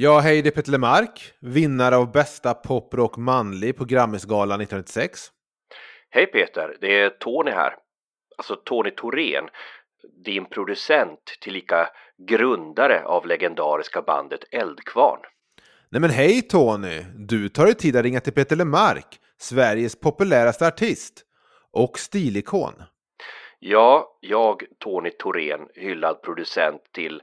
Ja, hej, det är Petter Lemark, vinnare av bästa poprock manlig på Grammisgalan 1996. Hej Peter, det är Tony här. Alltså Tony Thorén, din producent tillika grundare av legendariska bandet Eldkvarn. Nej men hej Tony! Du tar dig tid att ringa till Peter Lemark, Sveriges populäraste artist och stilikon. Ja, jag, Tony Thorén, hyllad producent till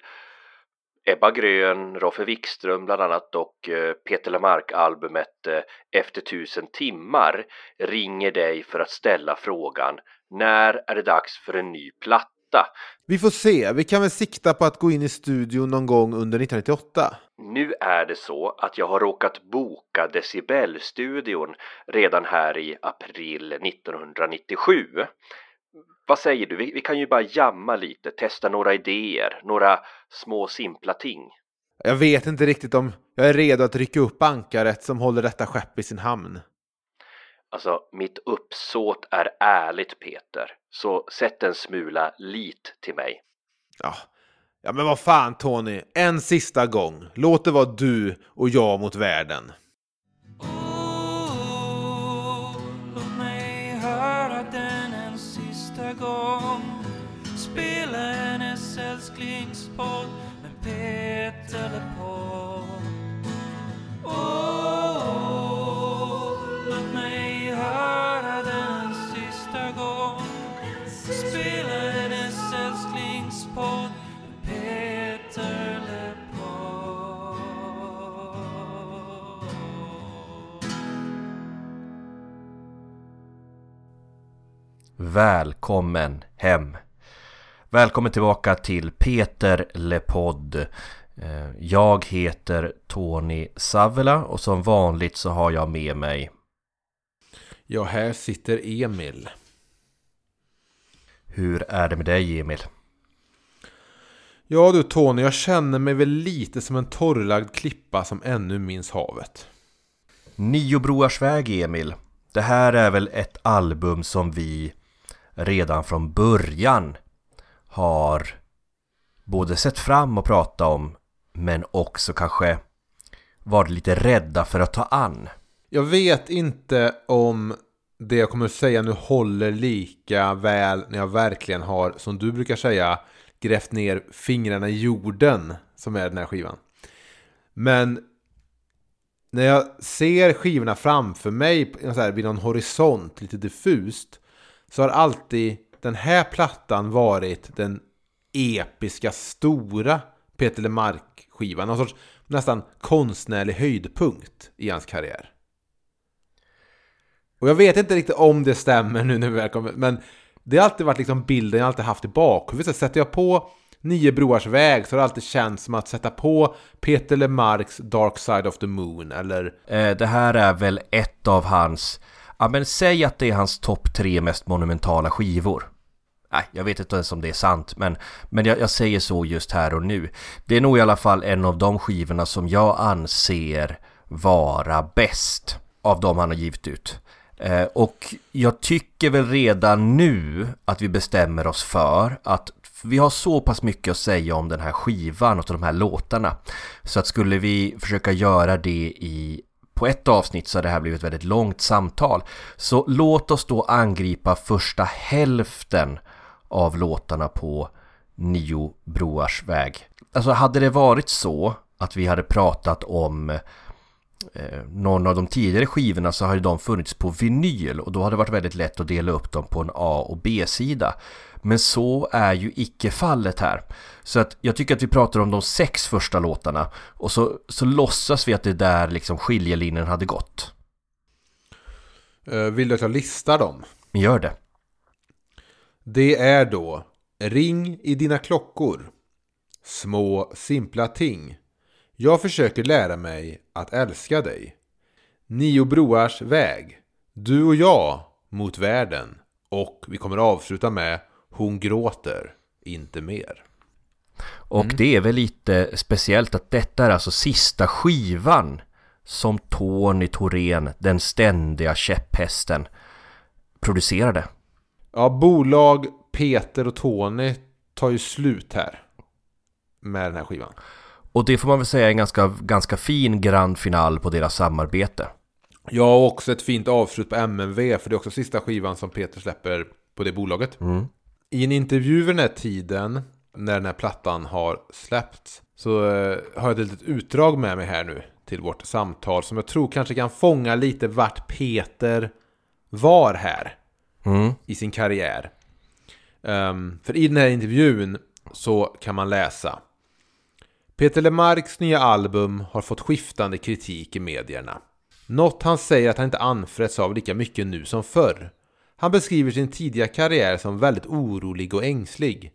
Ebba Grön, Roffe Wikström bland annat och eh, Peter Lemark-albumet eh, Efter tusen timmar ringer dig för att ställa frågan När är det dags för en ny platta? Vi får se, vi kan väl sikta på att gå in i studion någon gång under 1998. Nu är det så att jag har råkat boka Decibel-studion redan här i april 1997. Vad säger du? Vi, vi, kan ju bara jamma lite, testa några idéer, några små simpla ting. Jag vet inte riktigt om jag är redo att rycka upp ankaret som håller detta skepp i sin hamn. Alltså, mitt uppsåt är ärligt Peter, så sätt en smula lit till mig. Ja, ja men vad fan Tony, en sista gång. Låt det vara du och jag mot världen. Podd med Peter LePaul. Åh, Oh, oh, låt mig höra den sista gång. Spela hennes älsklingspodd med Peter LePaul. Välkommen hem. Välkommen tillbaka till Peter Lepodd. Eh, jag heter Tony Savela och som vanligt så har jag med mig Ja, här sitter Emil. Hur är det med dig Emil? Ja du Tony, jag känner mig väl lite som en torrlagd klippa som ännu minns havet. Nio broars väg Emil. Det här är väl ett album som vi redan från början har både sett fram och pratat om men också kanske varit lite rädda för att ta an. Jag vet inte om det jag kommer att säga nu håller lika väl när jag verkligen har, som du brukar säga, grävt ner fingrarna i jorden som är den här skivan. Men när jag ser skivorna framför mig så här, vid någon horisont, lite diffust, så har alltid den här plattan varit den episka, stora Peter Lemark-skivan. Någon sorts nästan konstnärlig höjdpunkt i hans karriär. Och jag vet inte riktigt om det stämmer nu när vi väl kommer, men det har alltid varit liksom bilden jag alltid haft i bakhuvudet. Sätter jag på Nio broars väg så har det alltid känts som att sätta på Peter LeMarcs Dark Side of the Moon eller... Eh, det här är väl ett av hans... Ja men säg att det är hans topp tre mest monumentala skivor. Nej, jag vet inte ens om det är sant, men, men jag, jag, säger så just här och nu. Det är nog i alla fall en av de skivorna som jag anser vara bäst av de han har givit ut. Eh, och jag tycker väl redan nu att vi bestämmer oss för att vi har så pass mycket att säga om den här skivan och de här låtarna. Så att skulle vi försöka göra det i på ett avsnitt så har det här blivit ett väldigt långt samtal. Så låt oss då angripa första hälften av låtarna på Nio broars väg. Alltså hade det varit så att vi hade pratat om eh, någon av de tidigare skivorna så hade de funnits på vinyl och då hade det varit väldigt lätt att dela upp dem på en A och B-sida. Men så är ju icke fallet här. Så att jag tycker att vi pratar om de sex första låtarna och så, så låtsas vi att det är där liksom skiljelinjen hade gått. Eh, vill du att jag listar dem? Gör det. Det är då Ring i dina klockor. Små simpla ting. Jag försöker lära mig att älska dig. Nio broars väg. Du och jag mot världen. Och vi kommer avsluta med Hon gråter, inte mer. Och mm. det är väl lite speciellt att detta är alltså sista skivan som Tony Thorén, den ständiga käpphästen, producerade. Ja, bolag Peter och Tony tar ju slut här. Med den här skivan. Och det får man väl säga är en ganska, ganska fin grand final på deras samarbete. Ja, och också ett fint avslut på MNV, för det är också sista skivan som Peter släpper på det bolaget. I en intervju vid den här tiden, när den här plattan har släppts, så eh, har jag ett litet utdrag med mig här nu till vårt samtal som jag tror kanske kan fånga lite vart Peter var här Mm. i sin karriär. Um, för i den här intervjun så kan man läsa Peter Lemarks nya album har fått skiftande kritik i medierna. Något han säger att han inte anfräts av lika mycket nu som förr. Han beskriver sin tidiga karriär som väldigt orolig och ängslig.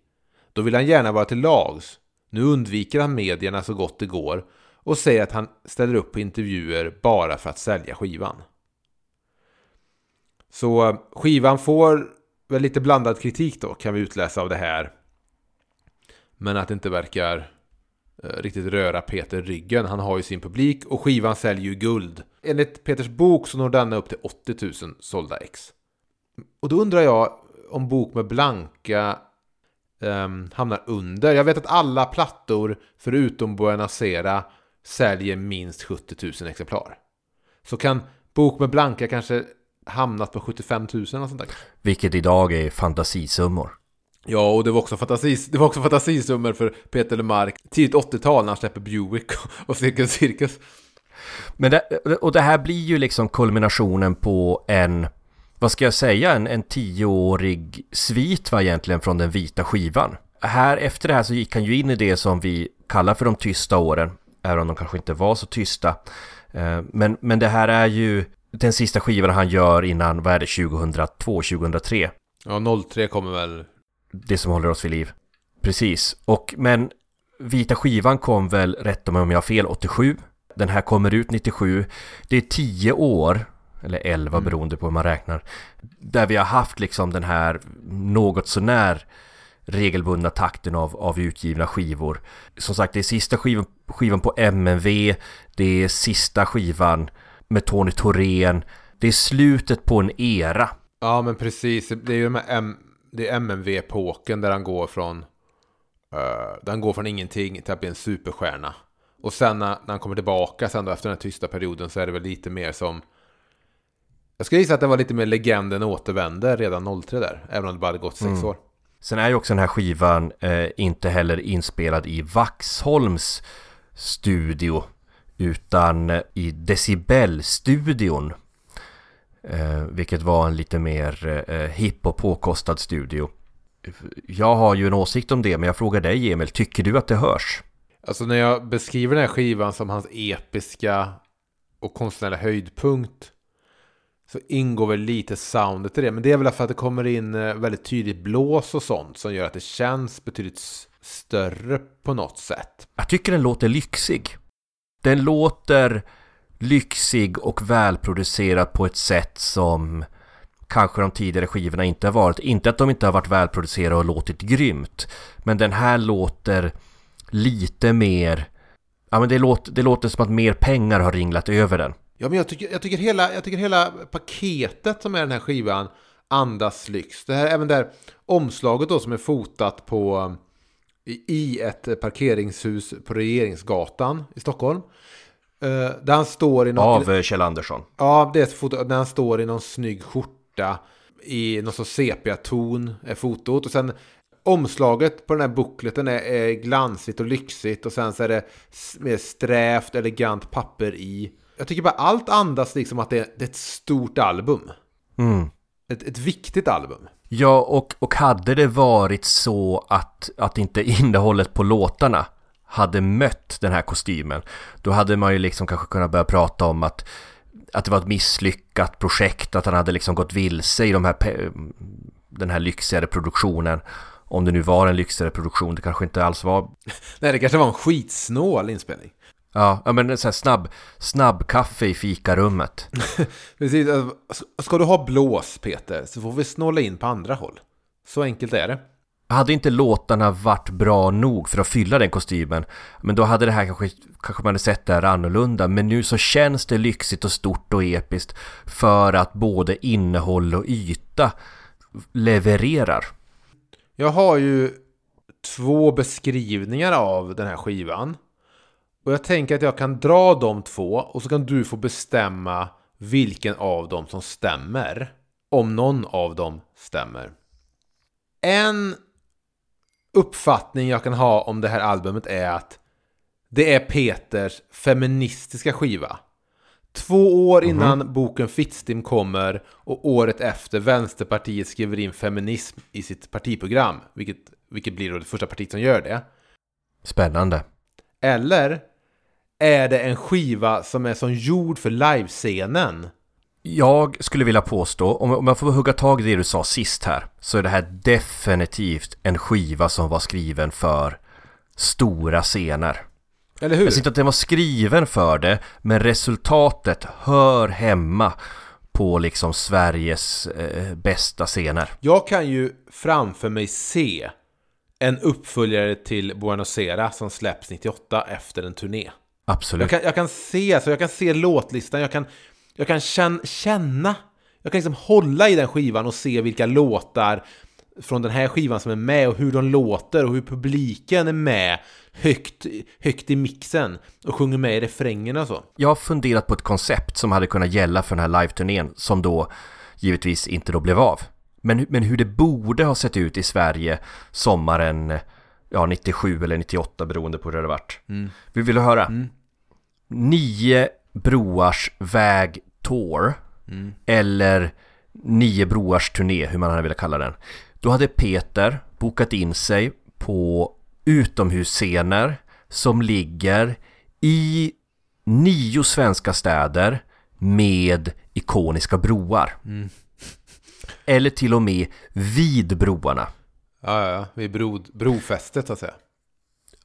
Då vill han gärna vara till lags. Nu undviker han medierna så gott det går och säger att han ställer upp på intervjuer bara för att sälja skivan. Så eh, skivan får väl lite blandad kritik då kan vi utläsa av det här. Men att det inte verkar eh, riktigt röra Peter ryggen. Han har ju sin publik och skivan säljer ju guld. Enligt Peters bok så når denna upp till 80 000 sålda ex. Och då undrar jag om bok med blanka um, hamnar under. Jag vet att alla plattor förutom Buenos Sera säljer minst 70 000 exemplar. Så kan bok med blanka kanske hamnat på 75 000 eller något sånt där. Vilket idag är fantasisummor. Ja, och det var också, fantasis, det var också fantasisummor för Peter Lemark tidigt 80-tal när han släpper Buick och Cirkus Cirkus. Men det, och det här blir ju liksom kulminationen på en, vad ska jag säga, en, en tioårig svit va egentligen från den vita skivan. Här, efter det här så gick han ju in i det som vi kallar för de tysta åren, även om de kanske inte var så tysta. Eh, Men, men det här är ju den sista skivan han gör innan, vad är det, 2002, 2003? Ja, 03 kommer väl... Det som håller oss vid liv. Precis. Och men Vita skivan kom väl, rätt om jag har fel, 87. Den här kommer ut 97. Det är 10 år, eller 11 beroende på hur man räknar, där vi har haft liksom den här något sånär regelbundna takten av, av utgivna skivor. Som sagt, det är sista skivan, skivan på MNV, det är sista skivan med Tony Thorén, det är slutet på en era. Ja, men precis. Det är ju de här M... Det är MNV-epoken där han går från... Uh, där han går från ingenting till att bli en superstjärna. Och sen när, när han kommer tillbaka sen då efter den här tysta perioden så är det väl lite mer som... Jag skulle gissa att det var lite mer legenden återvänder redan 03 där. Även om det bara hade gått sex år. Sen är ju också den här skivan eh, inte heller inspelad i Vaxholms studio utan i Decibel-studion. Eh, vilket var en lite mer eh, hipp och påkostad studio. Jag har ju en åsikt om det, men jag frågar dig Emil, tycker du att det hörs? Alltså när jag beskriver den här skivan som hans episka och konstnärliga höjdpunkt så ingår väl lite soundet i det. Men det är väl för att det kommer in eh, väldigt tydligt blås och sånt som gör att det känns betydligt större på något sätt. Jag tycker den låter lyxig. Den låter lyxig och välproducerad på ett sätt som kanske de tidigare skivorna inte har varit. Inte att de inte har varit välproducerade och låtit grymt. Men den här låter lite mer... Ja men det låter, det låter som att mer pengar har ringlat över den. Ja, men jag tycker, jag tycker, hela, jag tycker hela paketet som är den här skivan andas lyx. Det här, även där omslaget då som är fotat på i, ett parkeringshus på Regeringsgatan i Stockholm. Eh, där han står i någon... Av eh, Kjell Andersson. Ja, det är ett foto när han står i någon snygg skjorta i någon sorts sepia-ton är fotot. Och sen omslaget på den här bookleten är, är glansigt och lyxigt och sen så är det mer strävt, elegant papper i. Jag tycker bara allt andas liksom att det är, det är ett stort album. Mm. Ett, ett viktigt album. Ja, och, och hade det varit så att, att inte innehållet på låtarna hade mött den här kostymen, då hade man ju liksom kanske kunnat börja prata om att, att det var ett misslyckat projekt, att han hade liksom gått vilse i de här, den här lyxigare produktionen. Om det nu var en lyxigare produktion, det kanske inte alls var. Nej, det kanske var en skitsnål inspelning. Ja, ja, men så här snabb, snabbkaffe i fikarummet. Precis. alltså, Ska du ha blås, Peter, så får vi snåla in på andra håll. Så enkelt är det. Hade inte låtarna varit bra nog för att fylla den kostymen Men då hade det här kanske, kanske man hade sett det här annorlunda Men nu så känns det lyxigt och stort och episkt För att både innehåll och yta levererar Jag har ju två beskrivningar av den här skivan. Och jag tänker att jag kan dra de två och så kan du få bestämma vilken av dem som stämmer. Om någon av dem stämmer. En uppfattning jag kan ha om det här albumet är att det är Peters feministiska skiva. Två år innan boken Fittstim kommer och året efter Vänsterpartiet skriver in feminism i sitt partiprogram, vilket, vilket blir då det första partiet som gör det. Spännande. Eller är det en skiva som är som gjord för livescenen? Jag skulle vilja påstå, om jag får hugga tag i det du sa sist här, så är det här definitivt en skiva som var skriven för stora scener. Eller hur? Jag säger inte att den var skriven för det, men resultatet hör hemma på liksom Sveriges eh, bästa scener. Jag kan ju framför mig se en uppföljare till Buenos Aires som släpps 98 efter en turné. Absolut. Jag kan, jag kan se, alltså jag kan se låtlistan, jag kan, jag kan känn, känna, jag kan liksom hålla i den skivan och se vilka låtar från den här skivan som är med och hur de låter och hur publiken är med högt, högt i mixen och sjunger med i refrängerna så. Jag har funderat på ett koncept som hade kunnat gälla för den här live-turnén som då givetvis inte då blev av. Men, men hur det borde ha sett ut i Sverige sommaren ja, 97 eller 98 beroende på hur det hade varit. Vi vill höra. Nio broars väg tour eller Nio broars turné, hur man hade velat kalla den. Då hade Peter bokat in sig på utomhusscener som ligger i nio svenska städer med ikoniska broar. Eller till och med vid broarna. Ja, ja, ja. Vid bro, brofästet så att säga.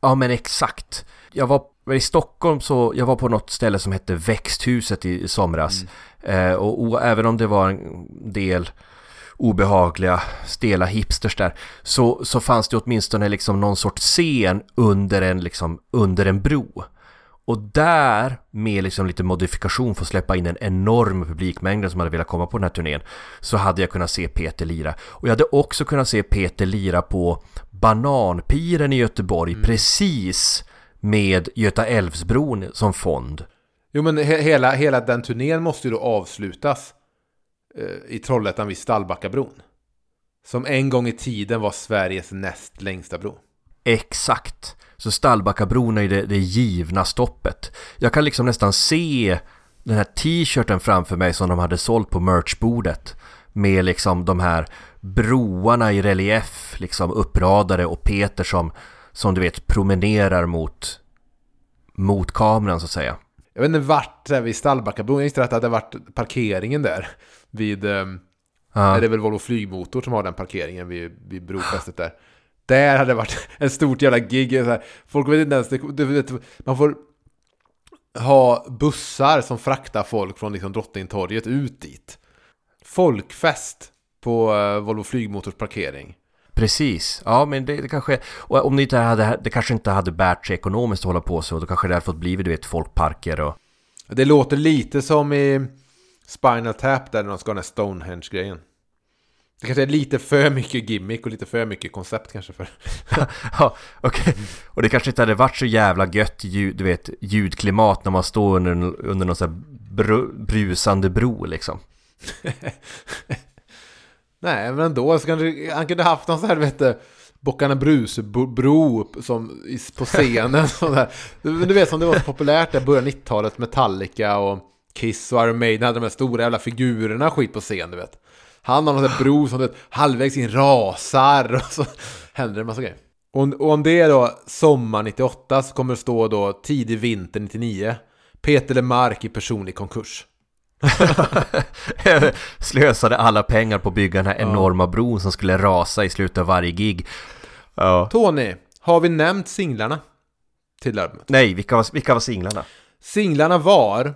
Ja men exakt. Jag var i Stockholm så, jag var på något ställe som hette Växthuset i, i somras. Eh, och, och även om det var en del obehagliga, stela hipsters där, så, så fanns det åtminstone liksom någon sorts scen under en, liksom, under en bro. Och där, med liksom lite modifikation för att släppa in en enorm publikmängd som hade velat komma på den här turnén, så hade jag kunnat se Peter lira. Och jag hade också kunnat se Peter lira på Bananpiren i Göteborg, precis med Göta Älvsbron som fond. Jo, men he hela, hela den turnén måste ju då avslutas eh, i Trollhättan vid Stallbackabron. Som en gång i tiden var Sveriges näst längsta bro. Exakt. Så Stallbackabron är ju det, det givna stoppet. Jag kan liksom nästan se den här t-shirten framför mig som de hade sålt på merchbordet. Med liksom de här broarna i relief, liksom uppradade och Peter som, som du vet promenerar mot, mot kameran så att säga. Jag vet inte vart där vid Stallbackabron, jag gissar att det hade varit parkeringen där. Vid, eh, är det väl Volvo Flygmotor som har den parkeringen vid, vid brofästet där. Där hade det varit en stort jävla gig. Så här, folk vet inte ens, det, du vet, man får ha bussar som fraktar folk från liksom Drottningtorget ut dit. Folkfest på eh, Volvo Flygmotors parkering. Precis, ja men det, det kanske, och om det inte hade, det kanske inte hade bärt sig ekonomiskt att hålla på så, då kanske det hade fått bli, du vet, folkparker och... Det låter lite som i Spinal Tap där de ska ha den här Stonehenge-grejen. Det kanske är lite för mycket gimmick och lite för mycket koncept kanske för... ja, okej. Och det kanske inte hade varit så jävla gött ljud, du vet, ljudklimat när man står under, under någon sån här bru, brusande bro liksom. Nej, men ändå så kanske han kunde haft någon sån här, vet du, Bockarna Bruse-bro som på scenen. där. Du du vet som det var så populärt där början 90-talet, Metallica och Kiss och Iron Maiden hade de här stora jävla figurerna och skit på scen, du vet. Han har någon sån här bro som du vet, halvvägs in rasar och så händer det en massa grejer. Och, och om det är då sommar 98 så kommer det stå då tidig vinter 99. Peter Lemark i personlig konkurs. Slösade alla pengar på att bygga den här enorma bron som skulle rasa i slutet av varje gig. Ja. Tony, har vi nämnt singlarna till albumet? Nej, vilka var, vilka var singlarna? Singlarna var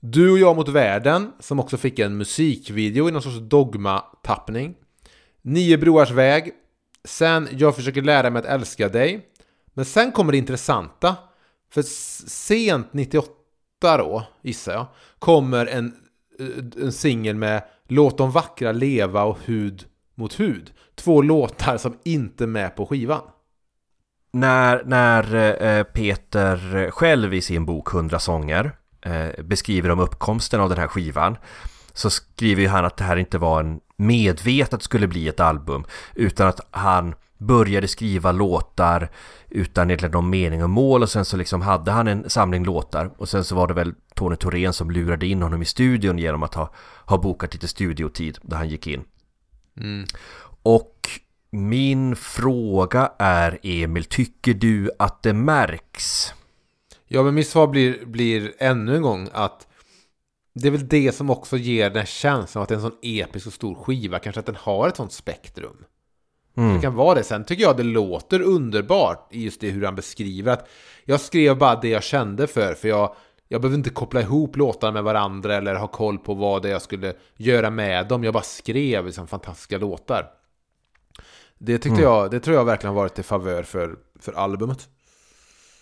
Du och jag mot världen, som också fick en musikvideo i någon sorts dogma-tappning. Nio broars väg. Sen Jag försöker lära mig att älska dig. Men sen kommer det intressanta. För sent 98 då, gissar jag, kommer en, Eh, en singel med Låt de vackra leva och Hud mot hud. Två låtar som inte är med på skivan. när, när eh, Peter själv i sin bok 100 sånger eh, beskriver om uppkomsten av den här skivan så skriver ju han att det här inte var en medvetet skulle bli ett album utan att han började skriva låtar utan egentligen någon mening och mål och sen så liksom hade han en samling låtar och sen så var det väl Tony Thorén som lurade in honom i studion genom att ha, ha bokat lite studiotid där han gick in. Mm. Och min fråga är Emil, tycker du att det märks? Ja, men mitt svar blir, blir ännu en gång att det är väl det som också ger den känslan av att det är en sån episk och stor skiva, kanske att den har ett sånt spektrum. Mm. Det kan vara det. Sen tycker jag det låter underbart i just det hur han beskriver att jag skrev bara det jag kände för, för jag, jag behöver inte koppla ihop låtarna med varandra eller ha koll på vad det är jag skulle göra med dem. Jag bara skrev liksom fantastiska låtar. Det tyckte Mm. jag, det tror jag verkligen har varit till favör för, för albumet.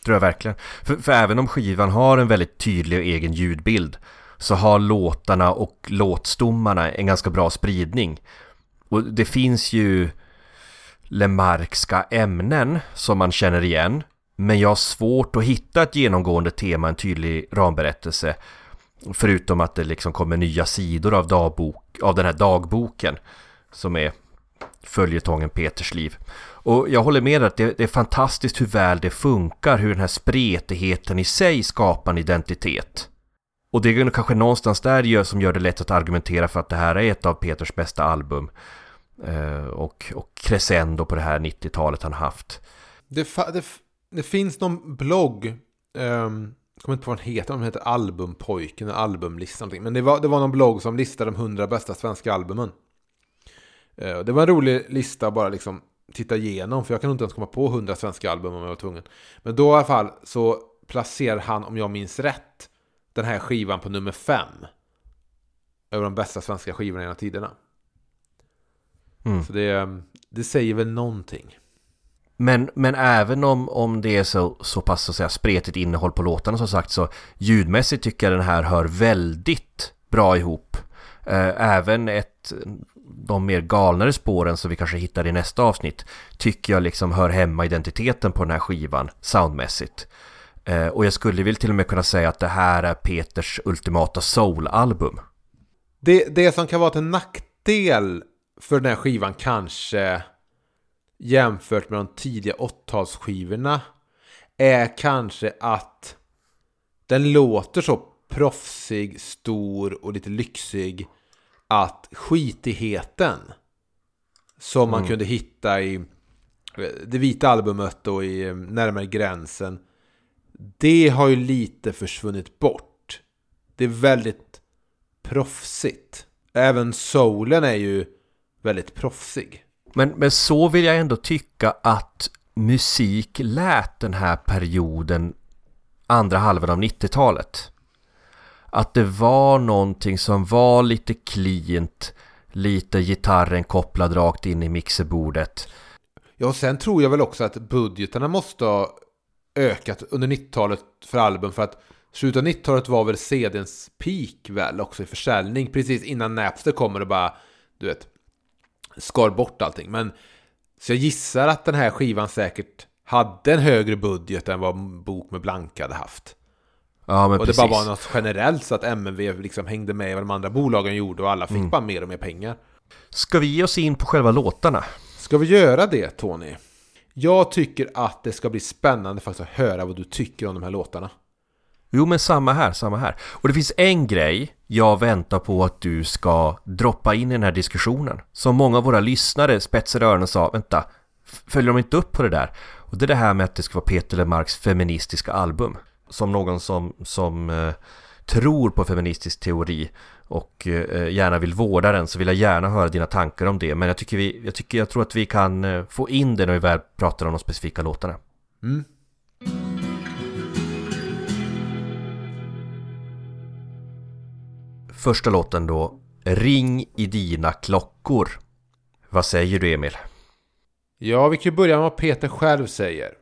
Tror jag verkligen. För, för även om skivan har en väldigt tydlig och egen ljudbild så har låtarna och låtstommarna en ganska bra spridning. Och det finns ju Lemarkska ämnen som man känner igen. Men jag har svårt att hitta ett genomgående tema, en tydlig ramberättelse. Förutom att det liksom kommer nya sidor av, dagbok, av den här dagboken som är följetongen Peters liv. Och jag håller med dig att det, det är fantastiskt hur väl det funkar, hur den här spretigheten i sig skapar en identitet. Och det är kanske någonstans där det gör, som gör det lätt att argumentera för att det här är ett av Peters bästa album. Eh, och, och crescendo på det här 90-talet han haft. Det, det, det finns någon blogg, um, jag kommer inte på vad den heter, den heter Albumpojken, albumlistan. Men det var, det var någon blogg som listade de 100 bästa svenska albumen. Uh, det var en rolig lista att bara liksom titta igenom, för jag kan inte ens komma på 100 svenska album om jag var tvungen. Men då i alla fall så placerar han, om jag minns rätt, den här skivan på nummer 5. Över de bästa svenska skivorna genom tiderna. Mm. Så det, det säger väl någonting. Men, men även om, om det är så, så pass så att säga, spretigt innehåll på låtarna som sagt så ljudmässigt tycker jag den här hör väldigt bra ihop. Eh, även ett, de mer galnare spåren som vi kanske hittar i nästa avsnitt tycker jag liksom hör hemma identiteten på den här skivan soundmässigt. Eh, och jag skulle väl till och med kunna säga att det här är Peters ultimata soul-album. Det, det som kan vara till nackdel för den här skivan kanske jämfört med de tidiga 80-talsskivorna är kanske att den låter så proffsig, stor och lite lyxig att skitigheten som man Mm. kunde hitta i eh, det vita albumet och i eh, Närmare gränsen det har ju lite försvunnit bort. Det är väldigt proffsigt. Även soulen är ju väldigt proffsig. Men, men så vill jag ändå tycka att musik lät den här perioden andra halvan av 90-talet. Att det var någonting som var lite cleant, lite gitarren kopplad rakt in i mixerbordet. Ja, och sen tror jag väl också att budgetarna måste ha ökat under 90-talet för album för att slutet av 90-talet var väl CDns peak väl också i försäljning precis innan Napster kommer och bara du vet skar bort allting. Men så jag gissar att den här skivan säkert hade en högre budget än vad bok med Blanka hade haft. Ja men och precis. det bara var något generellt så att MNV liksom hängde med vad de andra bolagen gjorde och alla fick Mm. bara mer och mer pengar. Ska vi ge oss in på själva låtarna? Ska vi göra det Tony? Jag tycker att det ska bli spännande faktiskt att höra vad du tycker om de här låtarna. Jo men samma här, samma här. Och det finns en grej jag väntar på att du ska droppa in i den här diskussionen. Som många av våra lyssnare spetsade öronen och sa, vänta, följer de inte upp på det där? Och det är det här med att det ska vara Peter Lemarks feministiska album. Som någon som, som eh, tror på feministisk teori och eh, gärna vill vårda den så vill jag gärna höra dina tankar om det. Men jag tycker, vi, jag, tycker jag tror att vi kan eh, få in det när vi väl pratar om de specifika låtarna. Mm. Första låten då, Ring i dina klockor. Vad säger du Emil? Ja, vi kan börja med vad Peter själv säger.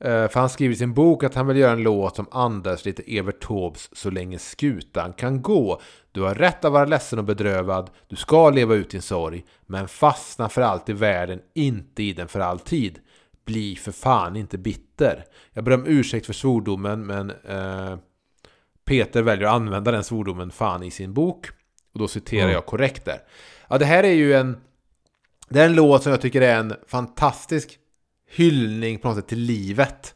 Eh, För han skriver i sin bok att han vill göra en låt som andas lite Evert Taubes Så länge skutan kan gå. Du har rätt att vara ledsen och bedrövad. Du ska leva ut din sorg. Men fastna för allt i världen, inte i den för alltid. bli för fan inte bitter. Jag ber om ursäkt för svordomen men eh, Peter väljer att använda den svordomen fan i sin bok. Och då citerar Mm. jag korrekt där. Ja, det här är ju en... Det är en låt som jag tycker är en fantastisk hyllning på något sätt till livet.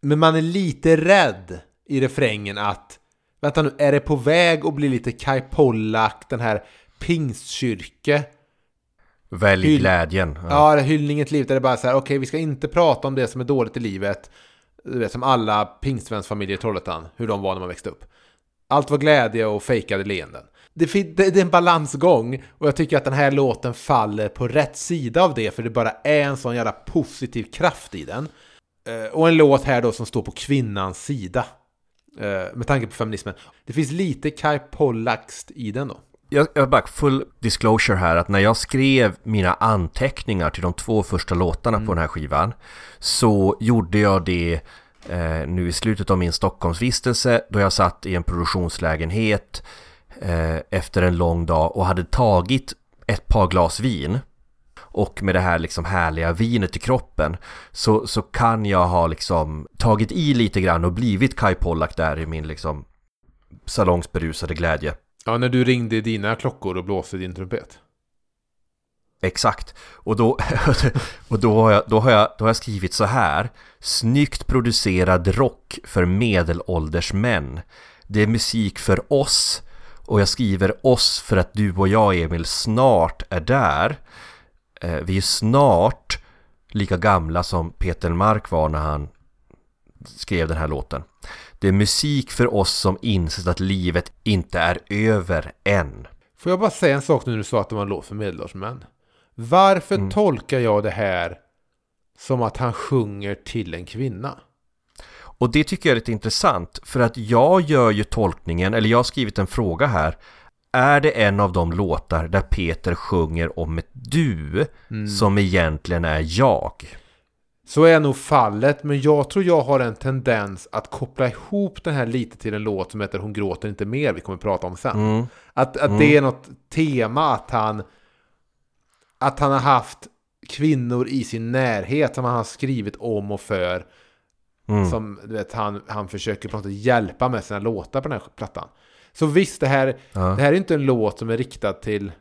Men man är lite rädd i refrängen att Vänta nu, är det på väg att bli lite Kai Pollak, den här pingstkyrke? Välj Hyll- glädjen. Ja, är hyllningen till livet där det bara så här, okej vi ska inte prata om det som är dåligt i livet. Du vet, som alla pingstvännsfamiljer i Trollhättan, hur de var när man växte upp. Allt var glädje och fejkade leenden. Det, det, är en balansgång och jag tycker att den här låten faller på rätt sida av det för det bara är en sån jävla positiv kraft i den. Eh, och en låt här då som står på kvinnans sida. Eh, med tanke på feminismen. Det finns lite Kai Pollakst i den då. Jag, jag bara full disclosure här att när jag skrev mina anteckningar till de två första låtarna på den här skivan så gjorde jag det eh, nu i slutet av min Stockholmsvistelse då jag satt i en produktionslägenhet efter en lång dag och hade tagit ett par glas vin och med det här liksom härliga vinet i kroppen så, så kan jag ha liksom tagit i lite grann och blivit Kai Pollak där i min liksom salongsberusade glädje. Ja, när du ringde i dina klockor och blåste din trumpet. Exakt. Och då, och då, har jag, då, har jag, då har jag skrivit så här. Snyggt producerad rock för medelålders män. Det är musik för oss. Och jag skriver oss för att du och jag, Emil, snart är där. Eh, vi är snart lika gamla som Peter Mark var när han skrev den här låten. Det är musik för oss som insett att livet inte är över än. Får jag bara säga en sak nu när du sa att det var en låt för medelålders män? Varför tolkar jag det här som att han sjunger till en kvinna? Och det tycker jag är lite intressant för att jag gör ju tolkningen, eller jag har skrivit en fråga här. Är det en av de låtar där Peter sjunger om ett du som egentligen är jag? Så är nog fallet, men jag tror jag har en tendens att koppla ihop den här lite till en låt som heter Hon gråter inte mer, vi kommer att prata om sen. Att, att det är något tema att han att han har haft kvinnor i sin närhet som han har skrivit om och för. Som du vet, han, han försöker på något sätt hjälpa med sina låtar på den här plattan. Så visst, det här, Ja. det här är inte en låt som är riktad till...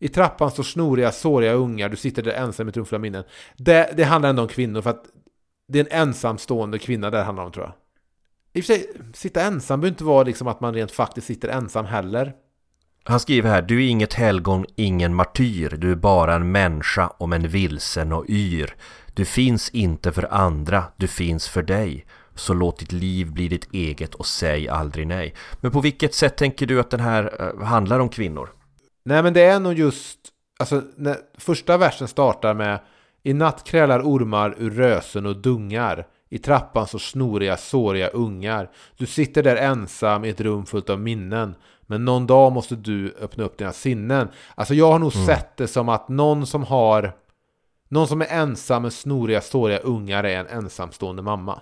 I trappan står snoriga, såriga ungar, du sitter där ensam med trumfulla minnen. Det, det handlar ändå om kvinnor, för att det är en ensamstående kvinna där det handlar om, tror jag. I och för sig, sitta ensam behöver inte vara liksom att man rent faktiskt sitter ensam heller. Han skriver här, du är inget helgon, ingen martyr, du är bara en människa om en vilsen och yr. Du finns inte för andra, du finns för dig. Så låt ditt liv bli ditt eget och säg aldrig nej. Men på vilket sätt tänker du att den här eh, handlar om kvinnor? Nej men det är nog just, alltså när första versen startar med I natt krälar ormar ur rösen och dungar I trappan så snoriga, såriga ungar Du sitter där ensam i ett rum fullt av minnen Men någon dag måste du öppna upp dina sinnen Alltså jag har nog sett det som att någon som har Någon som är ensam med snoriga, såriga ungar är en ensamstående mamma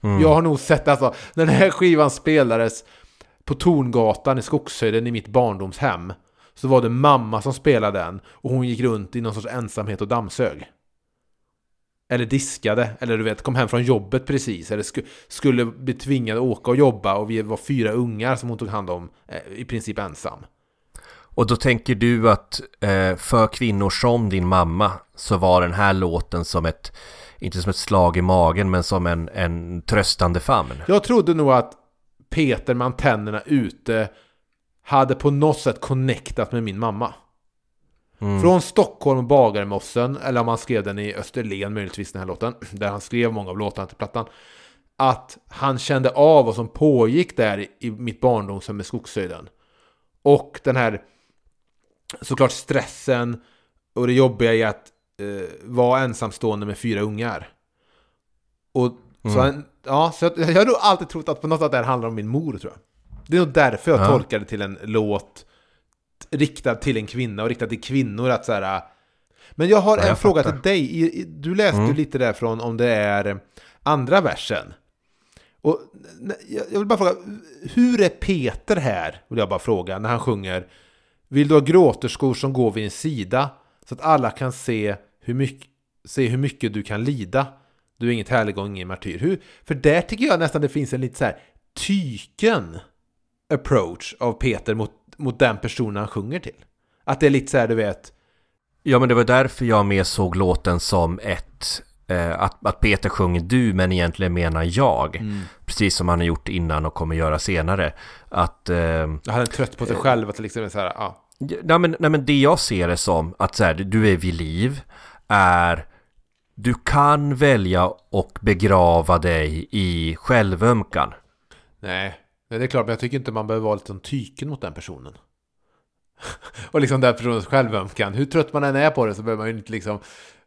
Jag har nog sett alltså, när den här skivan spelades på Torngatan i Skogshöjden i mitt barndomshem så var det mamma som spelade den och hon gick runt i någon sorts ensamhet och dammsög. Eller diskade, eller du vet, kom hem från jobbet precis, eller sku, skulle bli tvingad att åka och jobba och vi var fyra ungar som hon tog hand om eh, i princip ensam. Och då tänker du att eh, för kvinnor som din mamma så var den här låten som ett, inte som ett slag i magen men som en, en tröstande famn. Jag trodde nog att Peter med antennerna ute hade på något sätt connectat med min mamma. Från Stockholm och Bagarmossen, eller om han skrev den i Österlen möjligtvis den här låten, där han skrev många av låtarna till plattan. Att han kände av vad som pågick där i- i mitt barndomshem med Skogshöjden. Och den här såklart stressen och det jobbiga i att eh, vara ensamstående med fyra ungar. Och så, han, ja, så jag, jag har nog alltid trott att på något sätt det här handlar om min mor tror jag. Det är nog därför jag Ja. tolkar det till en låt riktad till en kvinna och riktad till kvinnor att så här. Men jag har Ja, en jag fråga fattar. till dig. Du läste ju lite därifrån om det är andra versen. Och jag vill bara fråga, hur är Peter här? Vill jag bara fråga, när han sjunger Vill du ha gråterskor som går vid en sida så att alla kan se hur mycket se hur mycket du kan lida. Du är inget härlig och ingen martyr. Hur, för där tycker jag nästan det finns en lite så här tyken approach av Peter mot, mot den personen han sjunger till. Att det är lite så här, du vet, Ja men det var därför jag mer såg låten som ett eh, att, att Peter sjunger du men egentligen menar jag. Precis som han har gjort innan och kommer göra senare. Att eh, han är trött på sig själv. Att liksom så här, ja. Nej, men, nej men det jag ser det som att så här, du är vid liv är du kan välja och begrava dig i självömkan. Nej, det är klart, men jag tycker inte man behöver vara lite tyken mot den personen. och liksom den personens självömkan. Hur trött man än är på det så behöver man ju inte liksom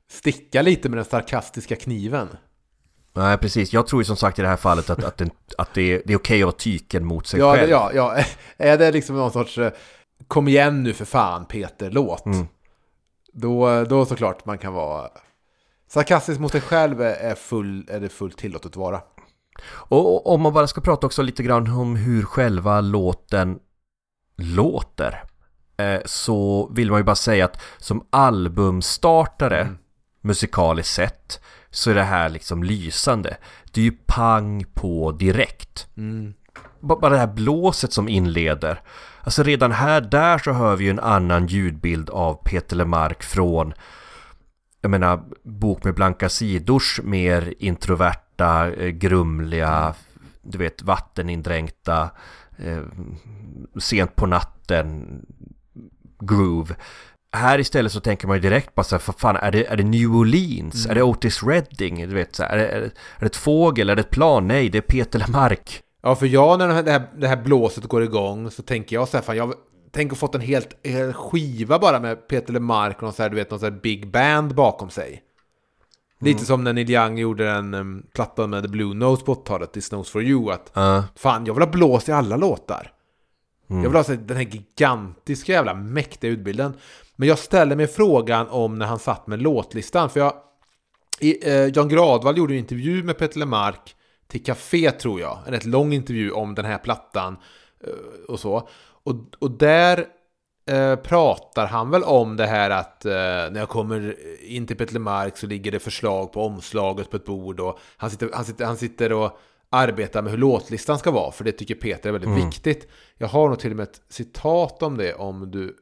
sticka lite med den sarkastiska kniven. Nej precis, jag tror ju som sagt i det här fallet att, att, den, att det, är, det är okej att vara tyken mot sig Ja, själv. ja, ja, är det liksom någon sorts eh, kom igen nu för fan Peter-låt. Mm. Då, då såklart man kan vara sarkastisk mot sig själv är, full, är det fullt tillåtet att vara. Och, om man bara ska prata också lite grann om hur själva låten låter eh, så vill man ju bara säga att som albumstartare Mm. musikaliskt sett så är det här liksom lysande. Det är ju pang på direkt. Mm. Bara det här blåset som inleder. Alltså redan här, där så hör vi ju en annan ljudbild av Peter Lemark från jag menar, bok med blanka sidors mer introverta, eh, grumliga, du vet, vattenindränkta, eh, sent på natten, groove. Här istället så tänker man ju direkt bara så här, för fan, är det, är det New Orleans? Är det Otis Redding? Du vet, så här, är, det, är, det, är det ett fågel? Är det ett plan? Nej, det är Peter Lemark. Ja, för jag när det här, det här blåset går igång så tänker jag så här, fan, jag tänker fått en helt, hel skiva bara med Peter LeMarc och någon så här, du vet, någon så här big band bakom sig. Lite som när Neil Young gjorde en um, platta med The Blue Notes på 80-talet, This Knows For You, att Ja. fan, jag vill ha blås i alla låtar. Jag vill ha så här, den här gigantiska jävla mäktiga utbilden. Men jag ställer mig frågan om när han satt med låtlistan, för jag... I, eh, Jan Gradvall gjorde en intervju med Peter LeMarc till Café tror jag. En rätt lång intervju om den här plattan eh, och så. Och, och där eh, pratar han väl om det här att eh, när jag kommer in till Peter LeMarc så ligger det förslag på omslaget på ett bord och han sitter, han sitter, han sitter och arbetar med hur låtlistan ska vara för det tycker Peter är väldigt viktigt. Jag har nog till och med ett citat om det om du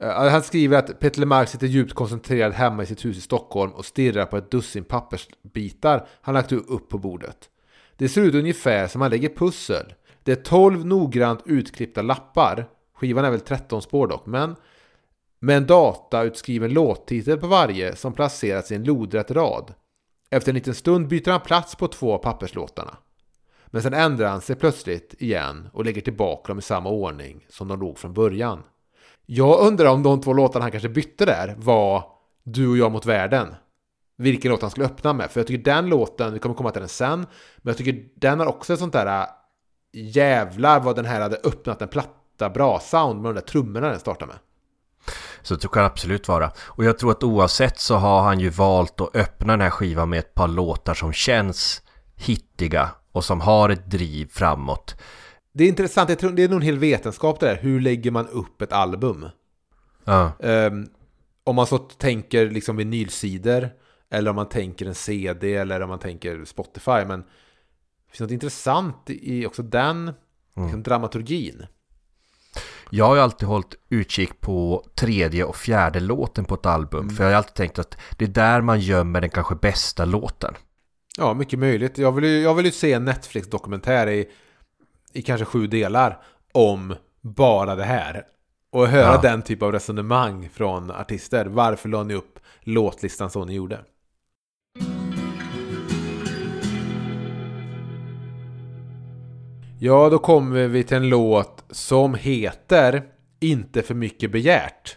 Eh, Han skriver att Peter LeMarc sitter djupt koncentrerad hemma i sitt hus i Stockholm och stirrar på ett dussin pappersbitar han lagt upp på bordet. Det ser ut ungefär som han lägger pussel. Det är 12 noggrant utklippta lappar. Skivan är väl 13 spår dock, men med en datautskriven låttitel på varje som placerats i en lodrätt rad. Efter en liten stund byter han plats på två av papperslåtarna. Men sen ändrar han sig plötsligt igen och lägger tillbaka dem i samma ordning som de låg från början. Jag undrar om de två låtarna han kanske bytte där var Du och jag mot världen. Vilken låt han skulle öppna med. För jag tycker den låten, vi kommer komma till den sen, men jag tycker den har också ett sånt där äh, jävlar vad den här hade öppnat en platta bra sound med de där trummorna den startar med. Så det kan absolut vara. Och jag tror att oavsett så har han ju valt att öppna den här skivan med ett par låtar som känns hittiga och som har ett driv framåt. Det är intressant, jag tror det är nog en hel vetenskap det där. Hur lägger man upp ett album? Ja, Ehm, om man så tänker liksom vinylsidor eller om man tänker en CD eller om man tänker Spotify. Men det finns något intressant i också den liksom, dramaturgin. Jag har ju alltid hållit utkik på tredje och fjärde låten på ett album. För jag har alltid tänkt att det är där man gömmer den kanske bästa låten. Ja, mycket möjligt. Jag vill ju, jag vill ju se en Netflix-dokumentär i, i kanske sju delar om bara det här. Och höra Ja. den typ av resonemang från artister. Varför la ni upp låtlistan så ni gjorde? Ja, då kommer vi till en låt som heter Inte för mycket begärt.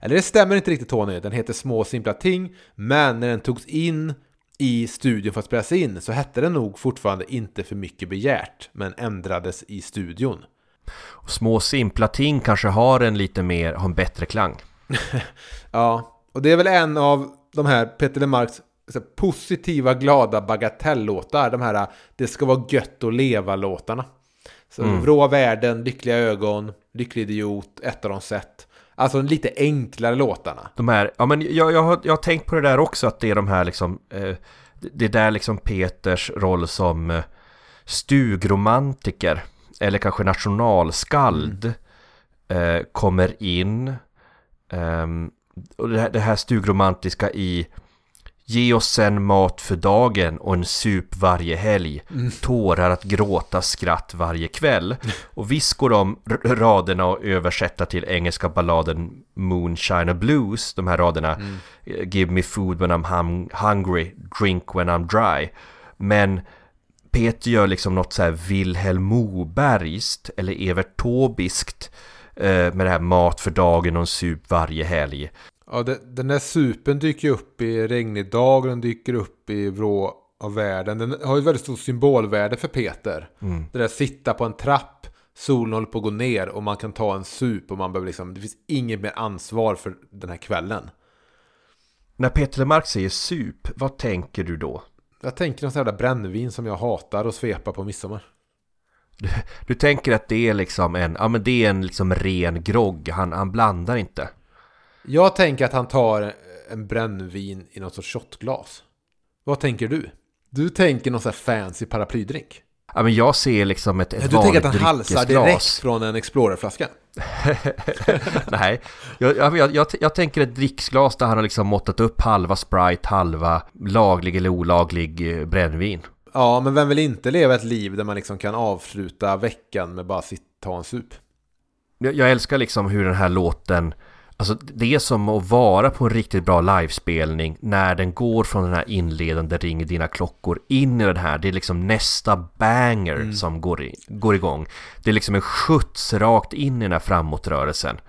Eller det stämmer inte riktigt Tony, den heter Små simpla ting, men när den togs in i studion för att spelas in så hette den nog fortfarande Inte för mycket begärt, men ändrades i studion. Och små simpla ting kanske har en lite mer, har en bättre klang. Ja, och det är väl en av de här Peter här, positiva, glada bagatelllåtar. De här Det ska vara gött att leva-låtarna. Så Vrå världen, Lyckliga ögon, Lycklig idiot, Ett av de sett. Alltså lite enklare låtarna. De här, ja men jag, jag, har, jag har tänkt på det där också att det är de här liksom eh, Det är där liksom Peters roll som eh, stugromantiker Eller kanske nationalskald eh, Kommer in Ehm, Och det här, det här stugromantiska i Ge oss sen mat för dagen och en sup varje helg. Tårar att gråta skratt varje kväll. Och visst går de raderna att översätta till engelska balladen Moonshine Blues De här raderna. Mm. Give me food when I'm hum- hungry Drink when I'm dry. Men Peter gör liksom något så här Vilhelm Mobergskt Eller Evert Tobiskt eh, Med det här mat för dagen och en sup varje helg. Ja, den där supen dyker upp i regnig dag och den dyker upp i vrå av världen. Den har ju väldigt stort symbolvärde för Peter. Det där sitta på en trapp, solen håller på att gå ner och man kan ta en sup och man behöver liksom, det finns inget mer ansvar för den här kvällen. När Peter Lemark säger sup, vad tänker du då? Jag tänker någon sån jävla brännvin som jag hatar att svepa på midsommar. Du tänker att det är liksom en, ja men det är en liksom ren grogg, han, han blandar inte. Jag tänker att han tar en brännvin i något sorts shotglas. Vad tänker du? Du tänker någon sån här fancy paraplydrink. Ja men jag ser liksom ett, ett Du tänker att han halsar direkt från en Explorer-flaska? Nej, jag, jag, jag, jag tänker ett dricksglas där han har liksom måttat upp halva Sprite, halva laglig eller olaglig eh, brännvin. Ja, men vem vill inte leva ett liv där man liksom kan avsluta veckan med bara sitta ta en sup? Jag, jag älskar liksom hur den här låten Alltså det är som att vara på en riktigt bra livespelning när den går från den här inledande ringer dina klockor in i den här. Det är liksom nästa banger som går, i, går igång. Det är liksom en skjuts rakt in i den här framåtrörelsen.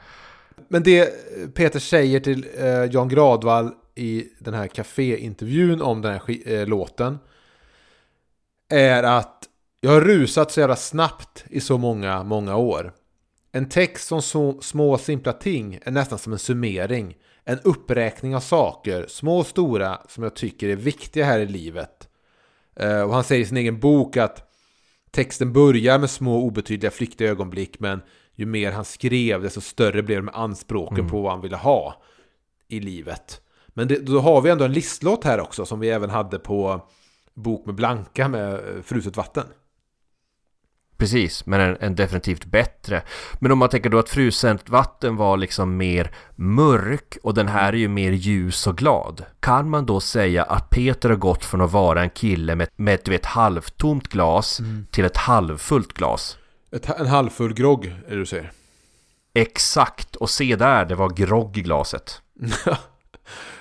Men det Peter säger till eh, Jan Gradvall i den här kaféintervjun om den här eh, låten är att jag har rusat så jävla snabbt i så många, många år. En text som så, små simpla ting är nästan som en summering. En uppräkning av saker, små och stora, som jag tycker är viktiga här i livet. Eh, och han säger i sin egen bok att texten börjar med små obetydliga flyktiga ögonblick men ju mer han skrev desto större blev de anspråken på vad han ville ha i livet. Men det, då har vi ändå en listlåt här också som vi även hade på Bok med Blanka med eh, Fruset vatten. Precis, men en, en definitivt bättre. Men om man tänker då att fruset vatten var liksom mer mörk och den här är ju mer ljus och glad. Kan man då säga att Peter har gått från att vara en kille med, med ett, vet, halvtomt glas till ett halvfullt glas? Ett, en halvfull grogg, är det du säger. Exakt, och se där, det var grogg i glaset.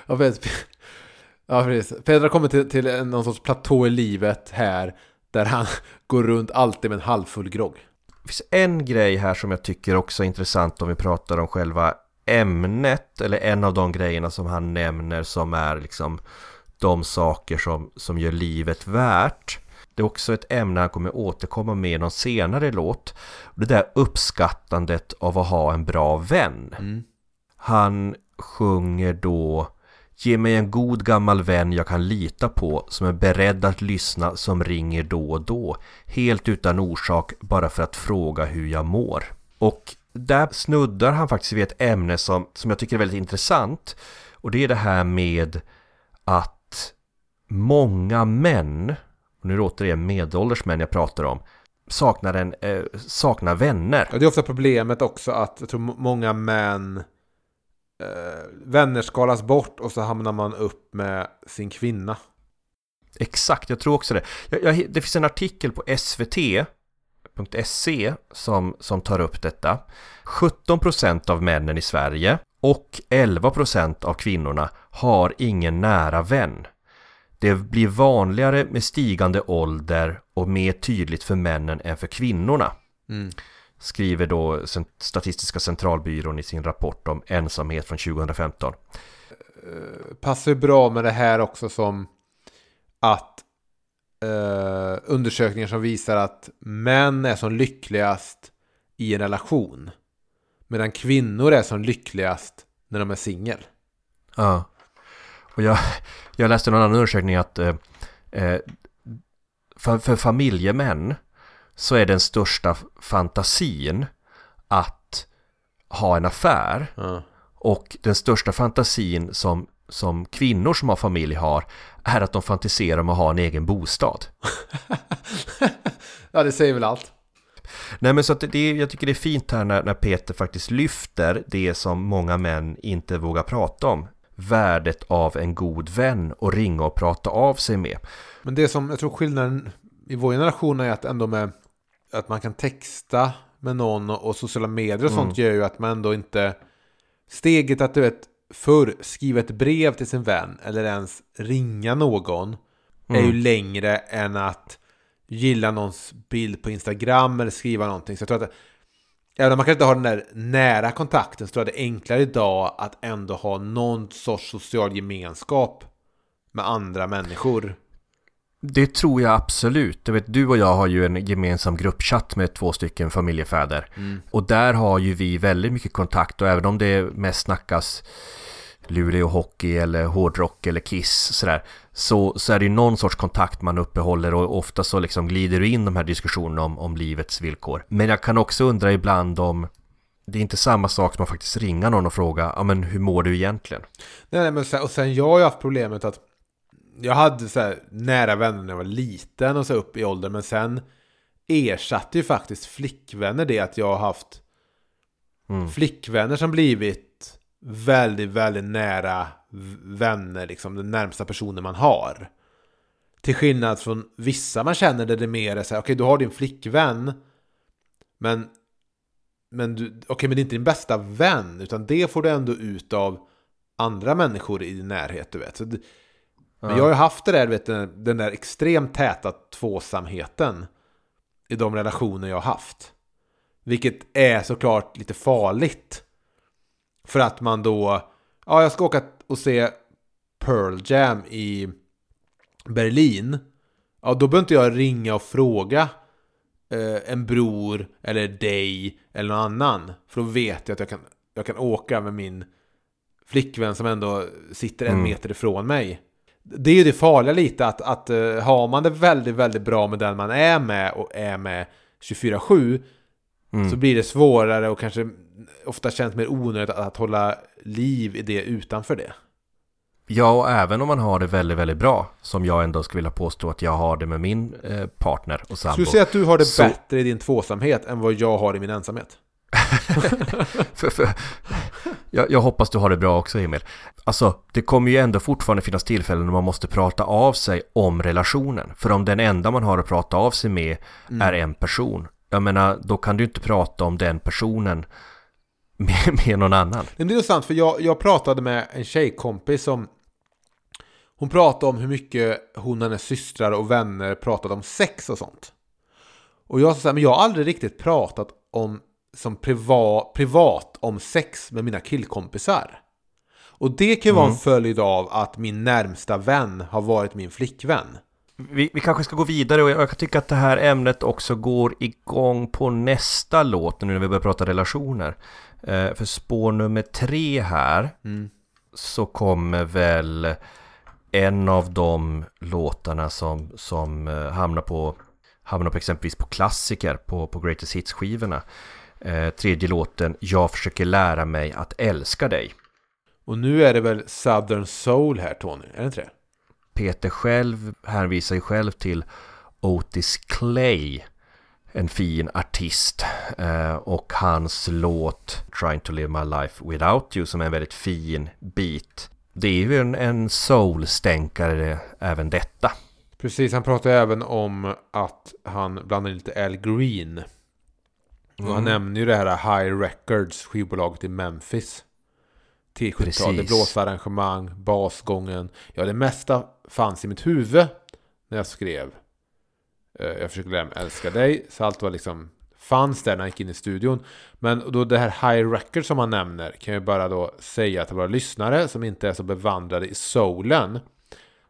ja, precis. Ja, precis. Pedro kommit till, till någon sorts platå i livet här där han går runt alltid med en halvfull grogg. Det finns en grej här som jag tycker också är intressant om vi pratar om själva ämnet eller en av de grejerna som han nämner som är liksom de saker som, som gör livet värt. Det är också ett ämne han kommer återkomma med i någon senare låt. Det där uppskattandet av att ha en bra vän. Han sjunger då Ge mig en god gammal vän jag kan lita på som är beredd att lyssna som ringer då och då helt utan orsak bara för att fråga hur jag mår. Och där snuddar han faktiskt vid ett ämne som, som jag tycker är väldigt intressant och det är det här med att många män, och nu är det återigen medelålders män jag pratar om, saknar, en, eh, saknar vänner. Det är ofta problemet också att jag tror många män eh, vänner skalas bort och så hamnar man upp med sin kvinna. Exakt, jag tror också det. Jag, jag, det finns en artikel på svt.se som, som tar upp detta. 17% av männen i Sverige och 11% av kvinnorna har ingen nära vän. Det blir vanligare med stigande ålder och mer tydligt för männen än för kvinnorna. Mm. Skriver då Statistiska centralbyrån i sin rapport om ensamhet från 2015. Passar ju bra med det här också som att eh, undersökningar som visar att män är som lyckligast i en relation. Medan kvinnor är som lyckligast när de är singel. Ja. Och jag, jag läste någon annan undersökning att eh, eh, för, för familjemän så är den största fantasin att ha en affär Ja. och den största fantasin som, som kvinnor som har familj har är att de fantiserar om att ha en egen bostad. ja, det säger väl allt. Nej men så att det, jag tycker det är fint här när, när Peter faktiskt lyfter det som många män inte vågar prata om. Värdet av en god vän och ringa och prata av sig med. Men det som jag tror skillnaden i vår generation är att ändå med att man kan texta med någon och sociala medier och sånt gör ju att man ändå inte steget att du vet förr skriva ett brev till sin vän eller ens ringa någon är ju längre än att gilla någons bild på Instagram eller skriva någonting. Så jag tror att även om man kanske inte har den där nära kontakten så tror jag det är enklare idag att ändå ha någon sorts social gemenskap med andra människor. Det tror jag absolut. Du, vet, du och jag har ju en gemensam gruppchatt med två stycken familjefäder. Och där har ju vi väldigt mycket kontakt och även om det mest snackas Luleå hockey eller hårdrock eller Kiss sådär. Så, så är det ju någon sorts kontakt man uppehåller och ofta så liksom glider du in de här diskussionerna om, om livets villkor. Men jag kan också undra ibland om det är inte samma sak som att faktiskt ringa någon och fråga ja men hur mår du egentligen? Nej, nej men sen, och sen jag har ju haft problemet att jag hade så här nära vänner när jag var liten och så upp i åldern men sen ersatte ju faktiskt flickvänner det att jag har haft flickvänner som blivit väldigt, väldigt nära vänner, liksom den närmsta personen man har. Till skillnad från vissa man känner där det mer är så här, okej du har din flickvän men men, du, okej, men det är inte din bästa vän utan det får du ändå ut av andra människor i din närhet, du vet. Så det, Men jag har ju haft det där, du vet, den, den där extremt täta tvåsamheten i de relationer jag har haft. Vilket är såklart lite farligt. För att man då, ja jag ska åka och se Pearl Jam i Berlin. Ja då behöver inte jag ringa och fråga eh, en bror eller dig eller någon annan. För då vet jag att jag kan, jag kan åka med min flickvän som ändå sitter en meter ifrån mig. Det är ju det farliga lite att, att eh, har man det väldigt, väldigt bra med den man är med och är med 24-7 så blir det svårare och kanske ofta känns mer onödigt att, att hålla liv i det utanför det. Ja, och även om man har det väldigt, väldigt bra, som jag ändå skulle vilja påstå att jag har det med min eh, partner och sambo. Skulle du säga att du har det Så- bättre i din tvåsamhet än vad jag har i min ensamhet? för, för, jag, jag hoppas du har det bra också Emil. Alltså, det kommer ju ändå fortfarande finnas tillfällen när man måste prata av sig om relationen. För om den enda man har att prata av sig med är en person, jag menar, då kan du inte prata om den personen med, med någon annan. Men det är intressant för jag, jag pratade med en tjejkompis som Hon pratade om hur mycket hon och hennes systrar och vänner pratade om sex och sånt. Och jag sa så här, men jag har aldrig riktigt pratat om som priva, privat om sex med mina killkompisar. Och det kan ju vara en följd av att min närmsta vän har varit min flickvän. Vi, vi kanske ska gå vidare och jag, kan tycka att det här ämnet också går igång på nästa låt nu när vi börjar prata relationer. Eh, för spår nummer tre här så kommer väl en av de låtarna som, som eh, hamnar, på, hamnar på exempelvis på klassiker på, på Greatest Hits-skivorna. Eh, tredje låten, Jag försöker lära mig att älska dig. Och nu är det väl Southern Soul här Tony, är det inte det? Peter själv hänvisar ju själv till Otis Clay, en fin artist. Eh, och hans låt Trying to live my life without you som är en väldigt fin bit. Det är ju en, en soul-stänkare även detta. Precis, han pratar även om att han blandar in lite Al Green. Och han nämner ju det här High Records, skivbolaget i Memphis. Till 70-talet, Precis. blåsarrangemang, basgången. Ja, det mesta fanns i mitt huvud när jag skrev. Eh, Jag försöker lära mig älska dig. Så allt var liksom fanns där när jag gick in i studion. Men då det här High Records som han nämner kan jag bara då säga till våra lyssnare som inte är så bevandrade i soulen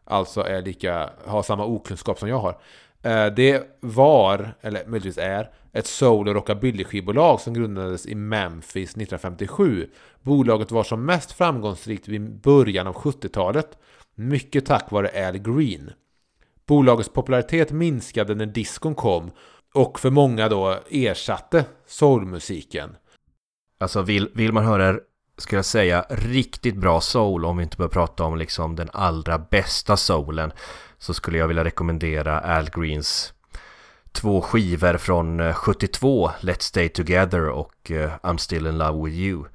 alltså är lika, har samma okunskap som jag har. Eh, det var, eller möjligtvis är, ett soul och rockabilly-skivbolag som grundades i Memphis 1957. Bolaget var som mest framgångsrikt vid början av 70-talet, mycket tack vare Al Green. Bolagets popularitet minskade när diskon kom och för många då ersatte soulmusiken. Alltså vill, vill man höra, skulle jag säga, riktigt bra soul om vi inte börjar prata om liksom den allra bästa soulen så skulle jag vilja rekommendera Al Greens två skivor från 72, eh, Let's Stay Together och uh, I'm Still In Love With You.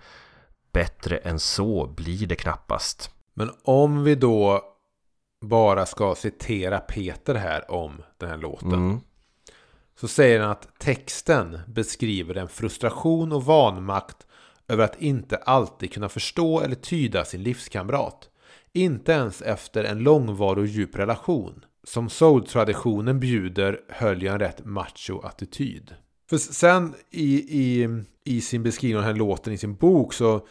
Bättre än så blir det knappast. Men om vi då bara ska citera Peter här om den här låten. Mm. Så säger han att texten beskriver en frustration och vanmakt över att inte alltid kunna förstå eller tyda sin livskamrat. Inte ens efter en långvarig och djup relation. Som soul-traditionen bjuder höll jag en rätt macho-attityd. För sen i, i, i sin beskrivning av den här låten i sin bok så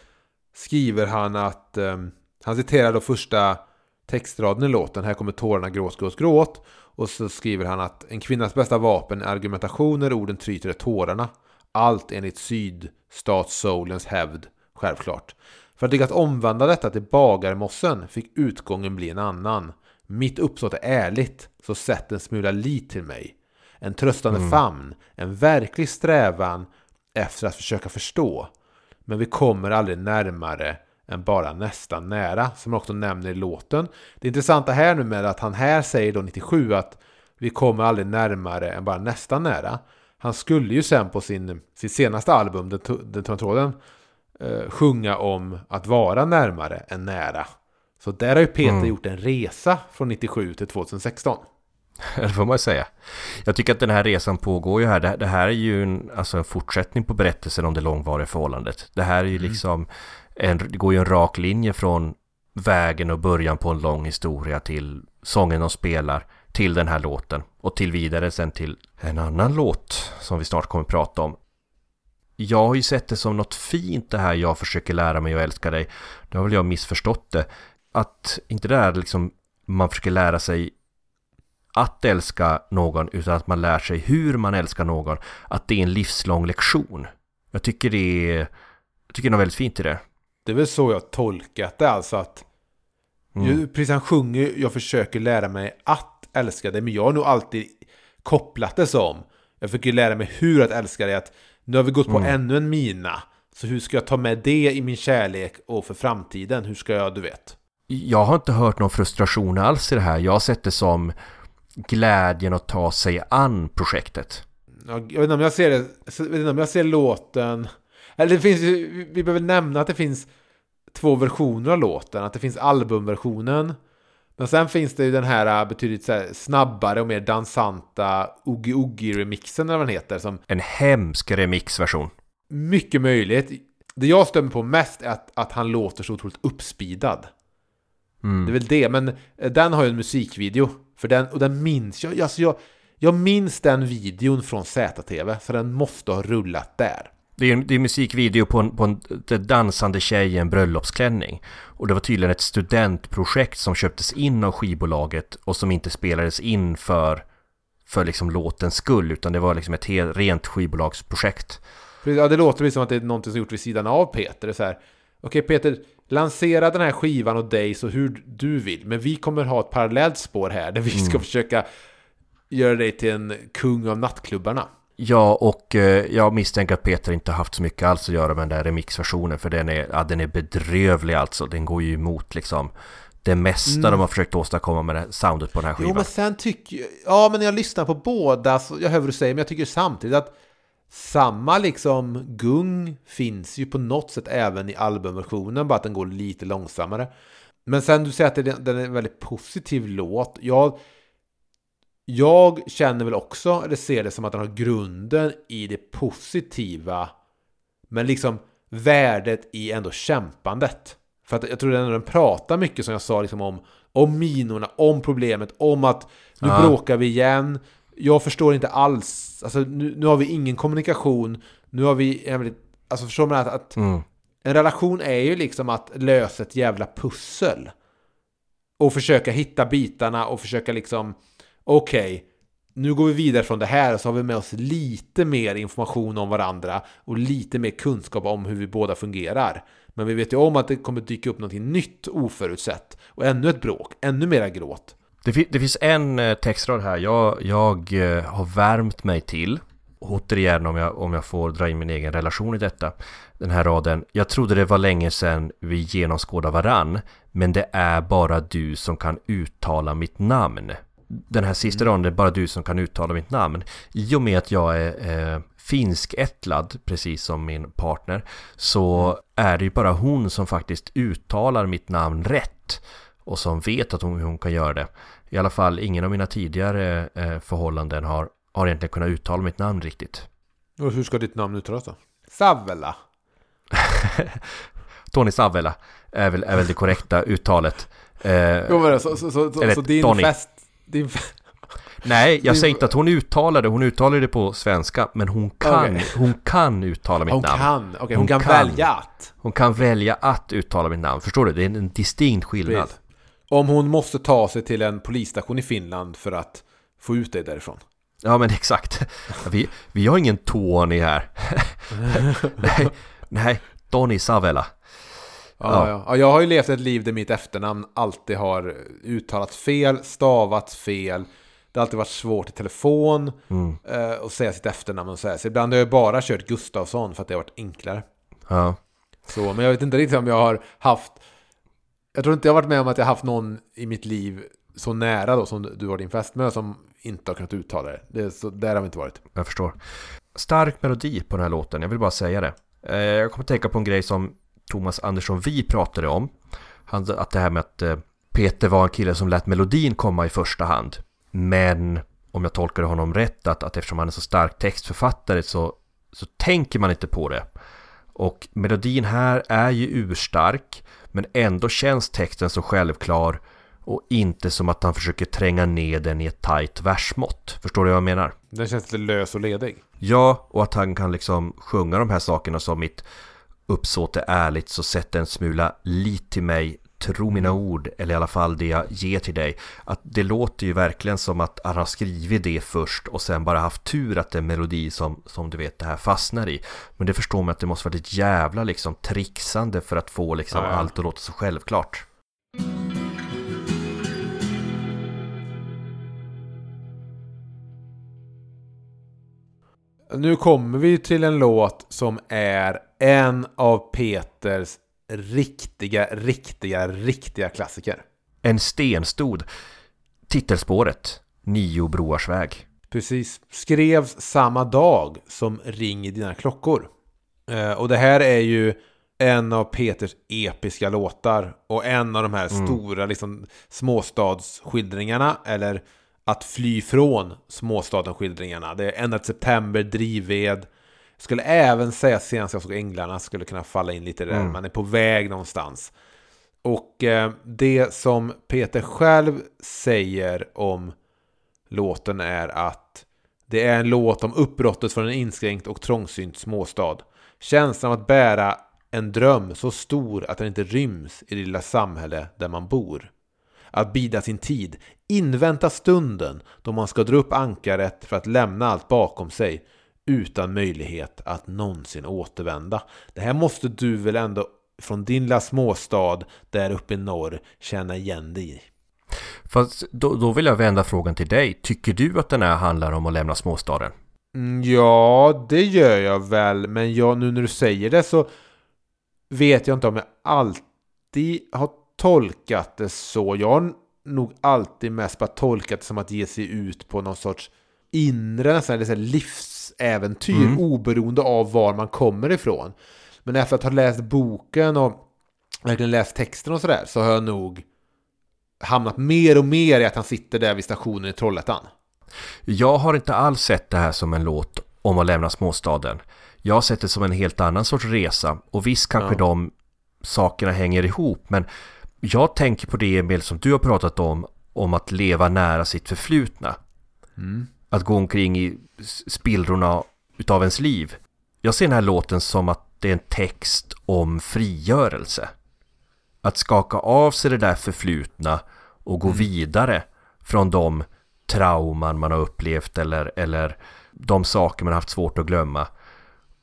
skriver han att um, han citerar då första textraden i låten. Här kommer tårarna gråt, gråt, gråt. Och så skriver han att en kvinnas bästa vapen är argumentationer orden tryter är tårarna. Allt enligt sydstatssoulens hävd, självklart. För att lyckas omvandla detta till bagarmossen fick utgången bli en annan. Mitt uppsåt är ärligt, så sätt en smula lit till mig. En tröstande mm. famn, en verklig strävan efter att försöka förstå. Men vi kommer aldrig närmare än bara nästan nära, som han också nämner i låten. Det intressanta här nu med att han här säger då 97 att vi kommer aldrig närmare än bara nästan nära. Han skulle ju sen på sin, sin senaste album, Den, den tråden, eh, sjunga om att vara närmare än nära. Så där har ju Peter mm. gjort en resa från 97 till 2016. Det får man säga. Jag tycker att den här resan pågår ju här. Det, det här är ju en, alltså en fortsättning på berättelsen om det långvariga förhållandet. Det här är ju mm. liksom en, det går ju en rak linje från vägen och början på en lång historia till sången de spelar till den här låten och till vidare sen till en annan låt som vi snart kommer att prata om. Jag har ju sett det som något fint det här jag försöker lära mig och älska dig. Då har väl jag missförstått det. Att inte det är liksom man försöker lära sig att älska någon utan att man lär sig hur man älskar någon. Att det är en livslång lektion. Jag tycker det är, jag tycker det är något väldigt fint i det. Det är väl så jag tolkat det alltså att mm. precis han sjunger jag försöker lära mig att älska dig men jag har nog alltid kopplat det som jag försöker lära mig hur att älska dig att nu har vi gått på mm. ännu en mina så hur ska jag ta med det i min kärlek och för framtiden hur ska jag du vet jag har inte hört någon frustration alls i det här jag har sett det som glädjen att ta sig an projektet jag vet inte om jag ser det jag vet inte om jag ser låten eller det finns ju, vi behöver nämna att det finns två versioner av låten. Att det finns albumversionen. Men sen finns det ju den här äh, betydligt så snabbare och mer dansanta Oogie Oogie-remixen eller vad den heter. Som en hemsk remixversion. Mycket möjligt. Det jag stämmer på mest är att, att han låter så otroligt uppspeedad. Mm. Det är väl det, men äh, den har ju en musikvideo. För den, och den minns jag, alltså jag, jag minns den videon från ZTV, så den måste ha rullat där. Det är, det är musikvideo på en, på en dansande tjej i en bröllopsklänning. Och det var tydligen ett studentprojekt som köptes in av skivbolaget och som inte spelades in för, för liksom låtens skull. Utan det var liksom ett helt, rent skivbolagsprojekt. Ja, det låter som att det är något som gjort vid sidan av Peter. Det är så här, okej Peter, lansera den här skivan och dig så hur du vill. Men vi kommer ha ett parallellt spår här där vi ska mm. försöka göra dig till en kung av nattklubbarna. Ja, och eh, jag misstänker att Peter inte haft så mycket alls att göra med den där remixversionen för den är, ja, den är bedrövlig alltså. Den går ju emot liksom det mesta mm. de har försökt åstadkomma med det soundet på den här skivan. Jo, men sen tycker ja men när jag lyssnar på båda så jag hör vad du säger, men jag tycker samtidigt att samma liksom gung finns ju på något sätt även i albumversionen, bara att den går lite långsammare. Men sen du säger att den är en väldigt positiv låt. Jag jag känner väl också, eller ser det som att den har grunden i det positiva. Men liksom värdet i ändå kämpandet. För att jag tror att den pratar mycket som jag sa liksom om, om minorna, om problemet, om att nu ja. bråkar vi igen. Jag förstår inte alls, alltså nu, nu har vi ingen kommunikation. Nu har vi, alltså förstår man att, att mm. en relation är ju liksom att lösa ett jävla pussel. Och försöka hitta bitarna och försöka liksom okej, okay, nu går vi vidare från det här och så har vi med oss lite mer information om varandra och lite mer kunskap om hur vi båda fungerar. Men vi vet ju om att det kommer dyka upp någonting nytt oförutsett och ännu ett bråk, ännu mera gråt. Det, det finns en eh, textrad här jag, jag eh, har värmt mig till återigen om jag, om jag får dra in min egen relation i detta. Den här raden. Jag trodde det var länge sedan vi genomskådade varann. Men det är bara du som kan uttala mitt namn. Den här sista raden, det är bara du som kan uttala mitt namn. I och med att jag är eh, finskättlad, precis som min partner, så är det ju bara hon som faktiskt uttalar mitt namn rätt. Och som vet att hon, hon kan göra det. I alla fall ingen av mina tidigare eh, förhållanden har, har egentligen kunnat uttala mitt namn riktigt. Och hur ska ditt namn uttalas då? Savela. Tony Savela är väl, är väl det korrekta uttalet. Eh, Jo, men så, så, så, så, Eller så din Tony. fest... Din fe- nej, jag det- säger inte att hon uttalar det. Hon uttalar det på svenska. Men hon kan, Okej. hon kan uttala mitt hon namn. kan, okej, hon, Hon kan, kan. välja att. Hon kan välja att uttala mitt namn. Förstår du? Det är en, en distinkt skillnad. Precis. Om hon måste ta sig till en polisstation i Finland för att få ut dig därifrån. Ja men exakt. Vi, vi har ingen Tony här. nej, nej, Tony Savela. Ja, Ja. ja. Ja, jag har ju levt ett liv där mitt efternamn alltid har uttalats fel, stavats fel. Det har alltid varit svårt i telefon Mm. eh, att säga sitt efternamn och här. Så ibland har jag bara kört Gustafsson för att det har varit enklare. Ja. Så, men jag vet inte riktigt om jag har haft... Jag tror inte jag har varit med om att jag haft någon i mitt liv så nära då som du har din fästmö som inte har kunnat uttala det. det så, där har vi inte varit. Jag förstår. Stark melodi på den här låten, jag vill bara säga det. Eh, Jag kommer tänka på en grej som Thomas Andersson Vi pratade om. Han, att det här med att eh, Peter var en kille som lät melodin komma i första hand. Men om jag tolkade honom rätt, att, att eftersom han är så stark textförfattare så, så tänker man inte på det. Och melodin här är ju urstark, men ändå känns texten så självklar och inte som att han försöker tränga ner den i ett tajt versmått. Förstår du vad jag menar? Den känns lite lös och ledig. Ja, och att han kan liksom sjunga de här sakerna som mitt uppsåt är ärligt så sätt en smula lit till mig, tro mina ord, eller i alla fall det jag ger till dig. Att det låter ju verkligen som att han har skrivit det först och sen bara haft tur att det är en melodi som, som du vet det här fastnar i. Men det förstår man att det måste varit ett jävla liksom trixande för att få liksom Ja, ja. allt att låta så självklart. Nu kommer vi till en låt som är en av Peters riktiga, riktiga, riktiga klassiker. En stenstod. Titelspåret. Nio broars väg. Precis. Skrevs samma dag som Ring i dina klockor. Eh, och det här är ju en av Peters episka låtar. Och en av de här stora liksom, småstadsskildringarna. Eller att fly från småstaden-skildringarna. Det är Ända till september, Drivved. Skulle även säga senast jag såg Änglarna skulle kunna falla in lite där. Man är på väg någonstans. Och eh, det som Peter själv säger om låten är att det är en låt om uppbrottet från en inskränkt och trångsynt småstad. Känslan av att bära en dröm så stor att den inte ryms i det lilla samhälle där man bor. Att bida sin tid, invänta stunden då man ska dra upp ankaret för att lämna allt bakom sig utan möjlighet att någonsin återvända. Det här måste du väl ändå från din lilla småstad där uppe i norr känna igen dig i? Fast då, då vill jag vända frågan till dig. Tycker du att den här handlar om att lämna småstaden? Mm, Ja, det gör jag väl. Men jag, nu när du säger det så vet jag inte om jag alltid har tolkat det så. Jag har nog alltid mest bara tolkat det som att ge sig ut på någon sorts inre nästan, eller så livsäventyr Mm. oberoende av var man kommer ifrån. Men efter att ha läst boken och verkligen läst texten och sådär så har jag nog hamnat mer och mer i att han sitter där vid stationen i Trollhättan. Jag har inte alls sett det här som en låt om att lämna småstaden. Jag har sett det som en helt annan sorts resa. Och visst kanske Ja. de sakerna hänger ihop. Men jag tänker på det Emil som du har pratat om. Om att leva nära sitt förflutna. Att gå omkring i spillrorna utav ens liv. Jag ser den här låten som att det är en text om frigörelse. Att skaka av sig det där förflutna och gå vidare från de trauman man har upplevt eller, eller de saker man har haft svårt att glömma.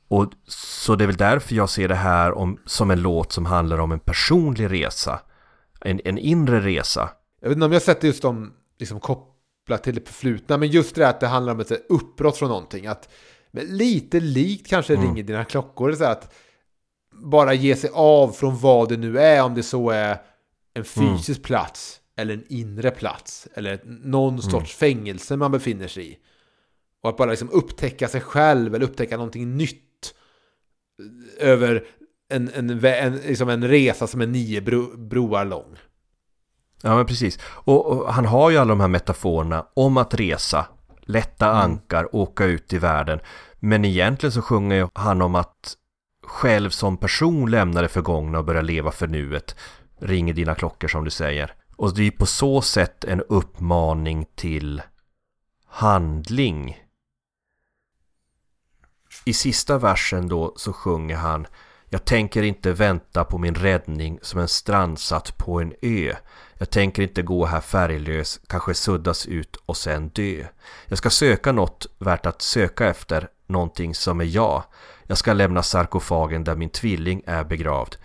Och så det är väl därför jag ser det här om, som en låt som handlar om en personlig resa. En, en inre resa. Jag vet inte om jag sätter just dem liksom kopplat till det förflutna, men just det att det handlar om ett uppbrott från någonting. Att lite likt kanske ringer dina klockor. Så att bara ge sig av från vad det nu är. Om det så är en fysisk plats. Eller en inre plats. Eller någon sorts fängelse man befinner sig i. Och att bara liksom upptäcka sig själv. Eller upptäcka någonting nytt. Över en, en, en, liksom en resa som är nio bro, broar lång. Ja men precis. Och, och han har ju alla de här metaforerna om att resa, lätta ankar, åka ut i världen. Men egentligen så sjunger ju han om att själv som person lämna det förgångna och börja leva för nuet. Ringer dina klockor som du säger. Och det är ju på så sätt en uppmaning till handling. I sista versen då så sjunger han jag tänker inte vänta på min räddning som en strandsatt på en ö. Jag tänker inte gå här färglös, kanske suddas ut och sen dö. Jag ska söka något värt att söka efter, någonting som är jag. Jag ska lämna sarkofagen där min tvilling är begravd.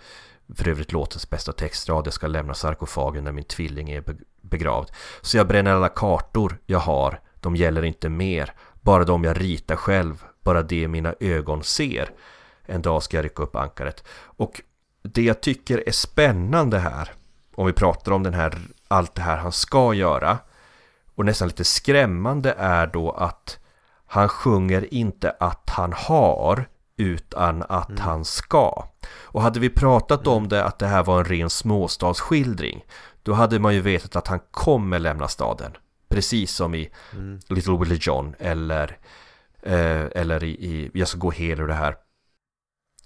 För övrigt låtens bästa textrad, jag ska lämna sarkofagen där min tvilling är begravd. Så jag bränner alla kartor jag har, de gäller inte mer. Bara de jag ritar själv, bara det mina ögon ser. En dag ska jag rycka upp ankaret. Och det jag tycker är spännande här, om vi pratar om den här, allt det här han ska göra, och nästan lite skrämmande är då att han sjunger inte att han har, utan att han ska. Och hade vi pratat om det, att det här var en ren småstadsskildring, då hade man ju vetat att han kommer lämna staden. Precis som i Little Willie John eller, eh, eller i, i Jag ska gå hel ur det här.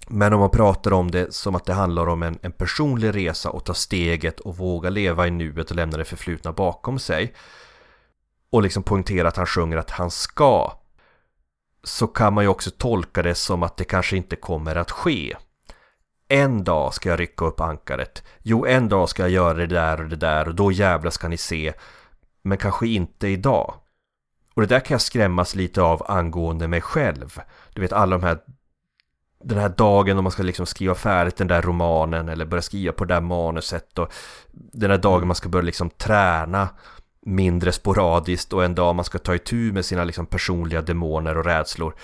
Men om man pratar om det som att det handlar om en, en personlig resa och ta steget och våga leva i nuet och lämna det förflutna bakom sig och liksom poängtera att han sjunger att han ska så kan man ju också tolka det som att det kanske inte kommer att ske. En dag ska jag rycka upp ankaret. Jo, en dag ska jag göra det där och det där och då jävlar ska ni se. Men kanske inte idag. Och det där kan jag skrämmas lite av angående mig själv. Du vet alla de här den här dagen om man ska liksom skriva färdigt den där romanen eller börja skriva på det där manuset och den här dagen man ska börja liksom träna mindre sporadiskt och en dag man ska ta itu med sina liksom personliga demoner och rädslor.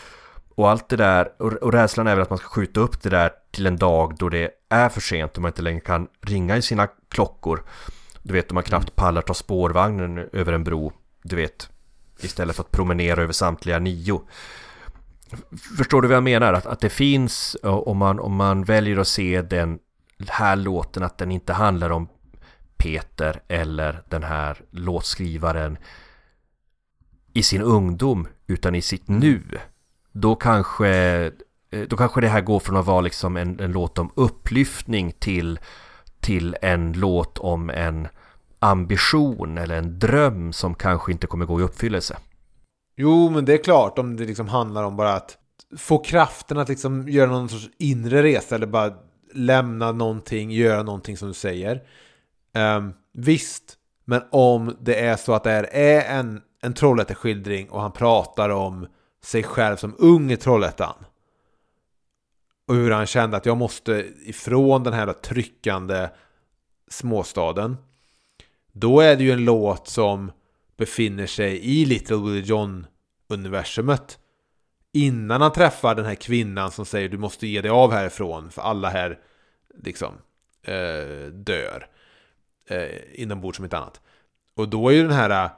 Och allt det där, och, och rädslan är väl att man ska skjuta upp det där till en dag då det är för sent och man inte längre kan ringa i sina klockor. Du vet, om man knappt pallar ta spårvagnen över en bro, du vet, istället för att promenera över samtliga nio. Förstår du vad jag menar? Att, att det finns, eh, om man, om man väljer att se den här låten, att den inte handlar om Peter eller den här låtskrivaren i sin ungdom, utan i sitt nu. Då kanske, eh, då kanske det här går från att vara liksom en, en låt om upplyftning till, till en låt om en ambition eller en dröm som kanske inte kommer gå i uppfyllelse. Jo, men det är klart om det liksom handlar om bara att få kraften att liksom göra någon sorts inre resa eller bara lämna någonting, göra någonting som du säger. Um, visst, men om det är så att det här är en, en Trollhätteskildring och han pratar om sig själv som ung i Trollhättan. Och hur han kände att jag måste ifrån den här tryckande småstaden. Då är det ju en låt som befinner sig i Little Willie John-universumet. Innan han träffar den här kvinnan som säger du måste ge dig av härifrån för alla här liksom eh, dör. Eh, inombords som ett annat. Och då är ju den här eh,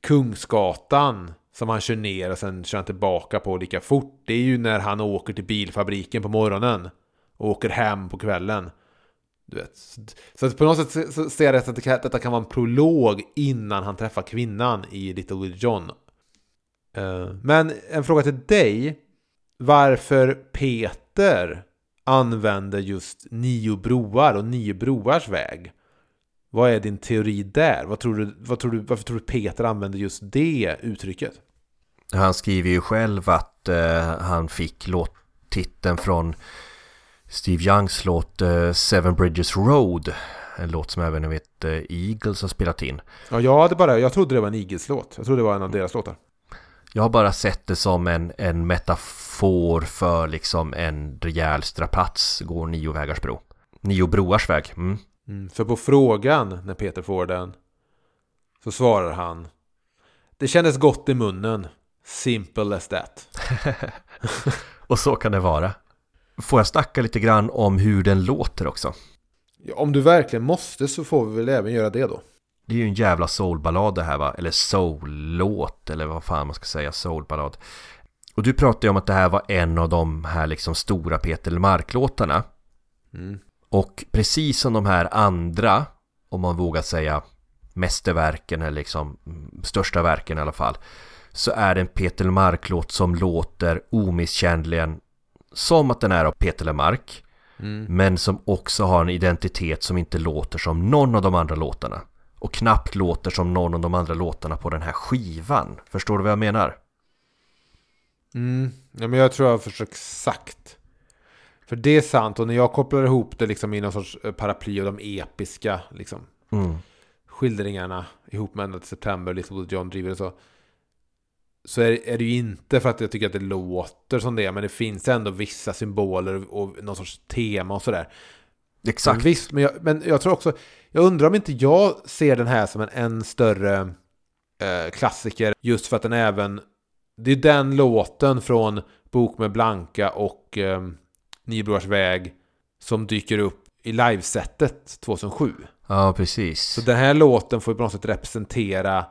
Kungsgatan som han kör ner och sen kör han tillbaka på lika fort. Det är ju när han åker till bilfabriken på morgonen och åker hem på kvällen. Du vet. Så på något sätt så ser jag att det att detta kan vara en prolog innan han träffar kvinnan i Little Will John. Eh, men en fråga till dig. Varför Peter använder just nio broar och nio broars väg? Vad är din teori där? Vad tror du, vad tror du, varför tror du Peter använder just det uttrycket? Han skriver ju själv att eh, han fick låttiteln från Steve Youngs låt eh, Seven Bridges Road. En låt som även vet eh, Eagles har spelat in. Ja, jag, hade bara, jag trodde det var en Eagles-låt. Jag trodde det var en av deras låtar. Jag har bara sett det som en, en metafor för liksom en rejäl strapats går nio vägars bro. Nio broars väg. Mm. Mm, för på frågan när Peter får den så svarar han Det kändes gott i munnen. Simple as that. och så kan det vara. Får jag snacka lite grann om hur den låter också? Ja, om du verkligen måste så får vi väl även göra det då. Det är ju en jävla soulballad det här va? Eller soul-låt eller vad fan man ska säga, soulballad. Och du pratade ju om att det här var en av de här liksom stora Peter Lemark-låtarna. Mm. Och precis som de här andra, om man vågar säga mästerverken eller liksom mm, största verken i alla fall. Så är det en Peter Lemark-låt som låter omisskännligen som att den är av Peter Lemark. Mm. Men som också har en identitet som inte låter som någon av de andra låtarna. Och knappt låter som någon av de andra låtarna på den här skivan. Förstår du vad jag menar? Mm. Ja, men jag tror jag har försökt sagt. För det är sant, och när jag kopplar ihop det liksom i någon sorts eh, paraply och de episka liksom, Mm. skildringarna ihop med Ända till September, Little John Driver och så. Så är, är det ju inte för att jag tycker att det låter som det, men det finns ändå vissa symboler och någon sorts tema och sådär. Exakt. Men visst, men jag, men jag tror också, jag undrar om inte jag ser den här som en än större eh, klassiker, just för att den även, det är den låten från Bok med Blanka och eh, Niobrors väg som dyker upp i livesättet 2007. Ja, precis. Så den här låten får ju på något sätt representera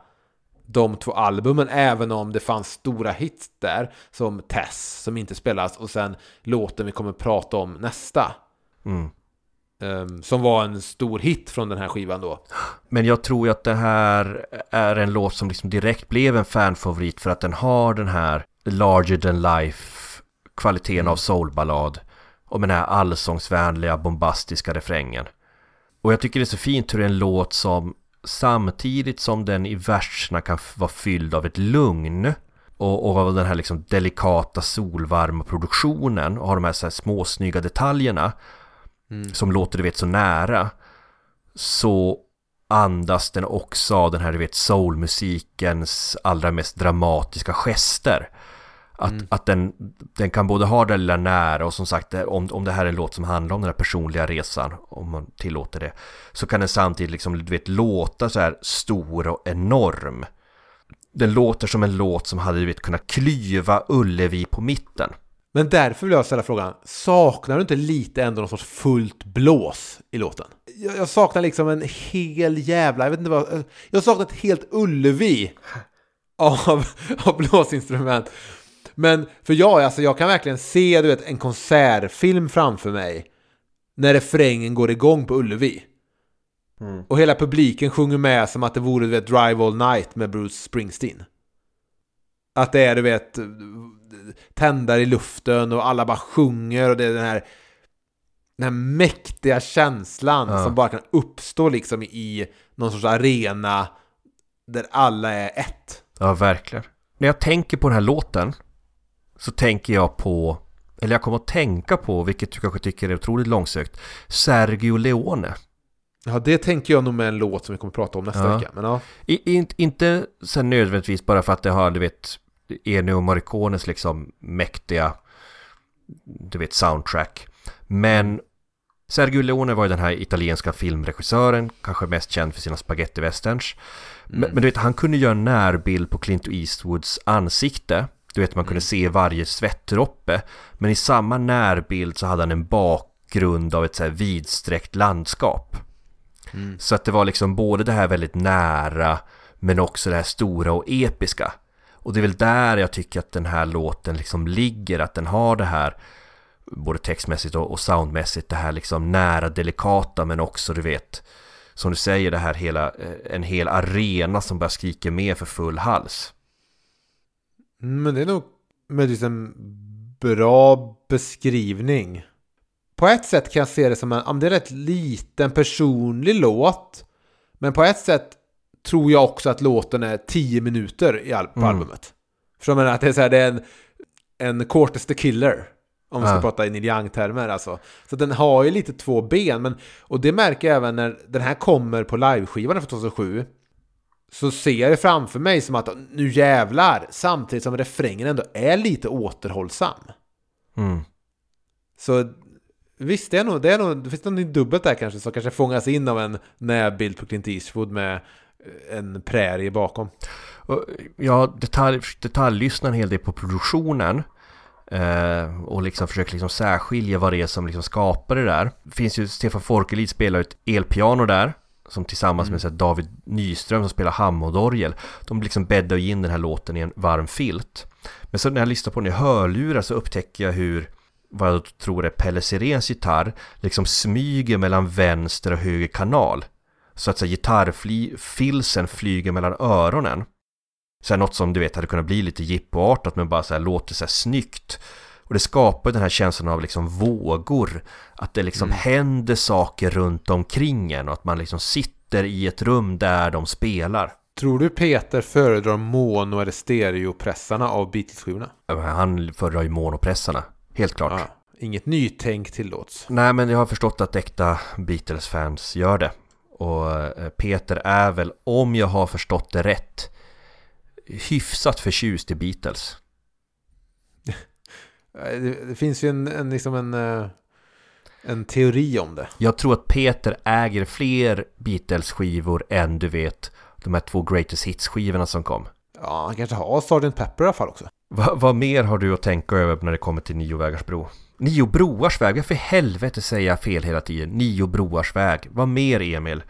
de två albumen, även om det fanns stora hits där, som Tess, som inte spelas, och sen låten vi kommer prata om nästa. Mm. Ehm, som var en stor hit från den här skivan då. Men jag tror ju att det här är en låt som liksom direkt blev en fanfavorit för att den har den här larger than life kvaliteten av soulballad och med den här allsångsvänliga bombastiska refrängen. Och jag tycker det är så fint hur en låt som samtidigt som den i verserna kan vara fylld av ett lugn och, och av den här liksom delikata solvarma produktionen och har de här, så här små snygga detaljerna som låter du vet så nära så andas den också av den här du vet soulmusikens allra mest dramatiska gester. Att, att den, den kan både ha det lilla nära och som sagt om, om det här är en låt som handlar om den här personliga resan om man tillåter det så kan den samtidigt liksom du vet låta så här stor och enorm. Den låter som en låt som hade du vet kunnat klyva Ullevi på mitten. Men därför vill jag ställa frågan, saknar du inte lite ändå någon sorts fullt blås i låten? Jag, jag saknar liksom en hel jävla, jag vet inte vad, jag saknar ett helt Ullevi av, av blåsinstrument. Men för jag, alltså jag kan verkligen se du vet, en konsertfilm framför mig när refrängen går igång på Ullevi. Och hela publiken sjunger med som att det vore du vet, Drive All Night med Bruce Springsteen. Att det är du vet tändare i luften och alla bara sjunger och det är den här den här mäktiga känslan Ja. som bara kan uppstå liksom i någon sorts arena där alla är ett. Ja, verkligen. När jag tänker på den här låten så tänker jag på, eller jag kommer att tänka på, vilket du kanske tycker är otroligt långsökt, Sergio Leone. Ja, det tänker jag nog med en låt som vi kommer att prata om nästa Ja. vecka. Men ja, I, in, inte sen nödvändigtvis bara för att det har, du vet, Ennio Morricones liksom mäktiga, du vet, soundtrack. Men Sergio Leone var ju den här italienska filmregissören, kanske mest känd för sina spagettiwesterns. Men, men du vet, han kunde göra en närbild på Clint Eastwoods ansikte. Du vet, man kunde se varje svettdroppe. Men i samma närbild så hade han en bakgrund av ett så vidsträckt landskap. Så att det var liksom både det här väldigt nära men också det här stora och episka. Och det är väl där jag tycker att den här låten liksom ligger, att den har det här både textmässigt och, och soundmässigt, det här liksom nära delikata men också du vet som du säger det här hela, eh, en hel arena som bara skriker med för full hals. Men det är nog möjligtvis en bra beskrivning. På ett sätt kan jag se det som en, det är en rätt liten personlig låt. Men på ett sätt tror jag också att låten är 10 minuter i al- på Mm. albumet. För jag menar att det är så här, det är en, en Cortes the Killer. Om vi ska Ja. prata i Neil Young-termer alltså. Så den har ju lite två ben. Men, och det märker jag även när den här kommer på liveskivan från 2007. Så ser jag det framför mig som att nu jävlar. Samtidigt som refrängen ändå är lite återhållsam. Mm. Så visst, det är nog, det är nog, det finns något dubbelt där kanske som kanske fångas in av en närbild på Clint Eastwood med en prärie bakom. Jag detalj, detaljlyssnar en hel del på produktionen. eh, och liksom försöker liksom särskilja vad det är som liksom skapar det där. Det finns ju Stefan Forkelid spelar ett elpiano där som tillsammans med så David Nyström som spelar Hammondorgel De liksom bäddar in den här låten i en varm filt. Men så när jag lyssnar på den i hörlurar så upptäcker jag hur vad jag tror är Pelle Sirens gitarr liksom smyger mellan vänster och höger kanal. Så att så gitarrfilsen flyger mellan öronen. Så här, något som du vet hade kunnat bli lite jippoartat men bara så här, låter så här snyggt och det skapar den här känslan av liksom vågor att det liksom mm. händer saker runt omkring en och att man liksom sitter i ett rum där de spelar Tror du Peter föredrar mono eller stereopressarna av Beatles-skivorna? Han föredrar ju monopressarna Helt klart. Ja, inget nytänk tillåts. Nej, men jag har förstått att äkta Beatles-fans gör det. Och eh, Peter är väl, om jag har förstått det rätt, hyfsat förtjust i Beatles. Det, det, finns ju en, en, liksom en, eh, en teori om det. Jag tror att Peter äger fler Beatles-skivor än du vet de här två Greatest Hits-skivorna som kom. Ja, han kanske har Sgt. Pepper i alla fall också. Va, vad mer har du att tänka över när det kommer till Nio vägars bro? Nio broars väg, varför i helvete säger jag fel hela tiden? Nio broars väg, vad mer Emil?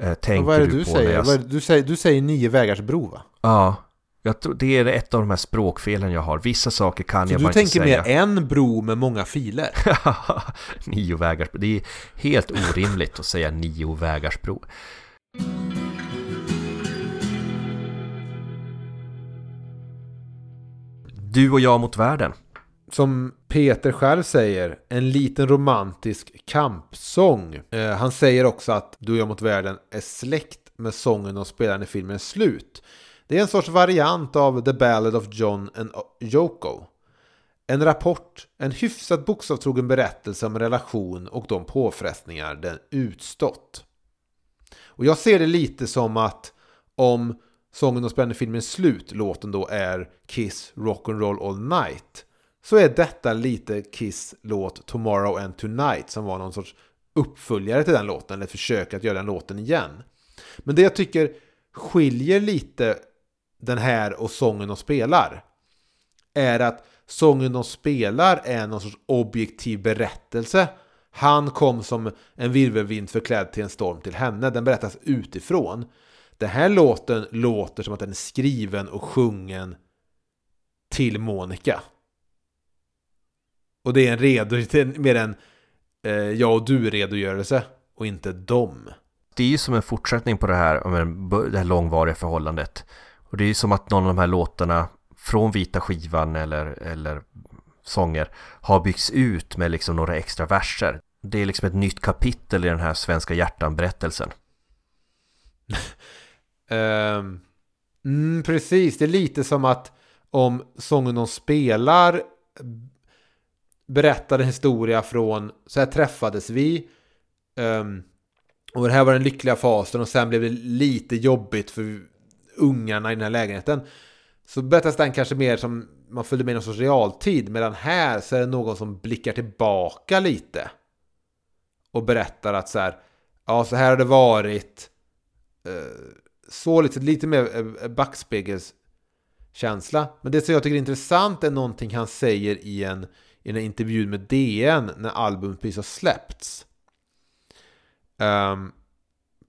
Eh, tänker vad är det du, du säger? Jag... du säger? Du säger nio vägars bro va? Ja, jag tror, det är ett av de här språkfelen jag har. Vissa saker kan Så jag bara inte säga. Du tänker mer en bro med många filer? nio vägars bro. Det är helt orimligt att säga nio vägars bro. Du och jag mot världen. Som Peter själv säger, en liten romantisk kampsång. Eh, han säger också att Du och jag mot världen är släkt med sången de spelar i filmen Slut. Det är en sorts variant av The Ballad of John and Yoko. En rapport, en hyfsat bokstavtrogen berättelse om relation och de påfrestningar den utstått. Och jag ser det lite som att om sången och spelar filmen Slut, låten då är Kiss Rock'n'Roll All Night. Så är detta lite Kiss låt Tomorrow and Tonight som var någon sorts uppföljare till den låten, eller försök att göra den låten igen. Men det jag tycker skiljer lite den här och sången de spelar är att sången de spelar är någon sorts objektiv berättelse. Han kom som en virvelvind förklädd till en storm till henne. Den berättas utifrån. Den här låten låter som att den är skriven och sjungen till Monica. Och det är en redo, mer en eh, jag och du redogörelse och inte dem. Det är ju som en fortsättning på det här, det här långvariga förhållandet. Och det är ju som att någon av de här låtarna från vita skivan eller, eller sånger har byggts ut med liksom några extra verser. Det är liksom ett nytt kapitel i den här svenska hjärtan-berättelsen. Um, mm, precis, det är lite som att om sången de spelar berättar en historia från så här träffades vi um, och det här var den lyckliga fasen och sen blev det lite jobbigt för ungarna i den här lägenheten. Så berättas den kanske mer som man följde med i någon sorts realtid. Medan här så är det någon som blickar tillbaka lite. Och berättar att så här. Ja, så här har det varit. Eh, så lite, lite mer eh, backspegelskänsla. Men det som jag tycker är intressant är någonting han säger i en, i en intervju med DN när albumet precis har släppts. Um,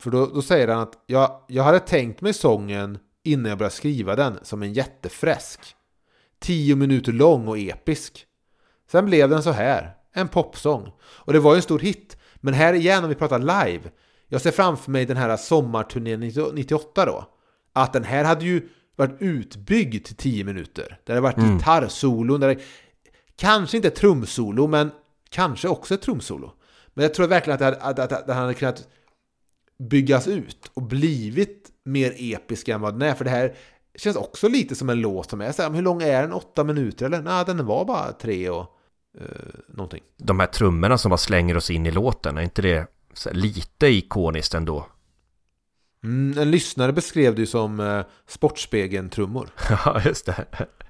för då, då, säger han att jag, jag hade tänkt mig sången innan jag började skriva den som en jättefräsk. Tio minuter lång och episk. Sen blev den så här, en popsång. Och det var ju en stor hit. Men här igen, om vi pratar live, jag ser framför mig den här sommarturnén 98 då. Att den här hade ju varit utbyggd till 10 minuter. Det hade varit mm. gitarrsolon, där det, kanske inte trumsolo, men kanske också ett trumsolo. Men jag tror verkligen att det hade, att, att, att hade kunnat byggas ut och blivit mer episk än vad den är. För det här känns också lite som en låt som är så här, hur lång är den? Åtta minuter eller? Nej, den var bara tre och uh, någonting. De här trummorna som bara slänger oss in i låten, är inte det lite ikoniskt ändå. Mm, en lyssnare beskrev det ju som eh, Sportspegeln-trummor. ja, just det.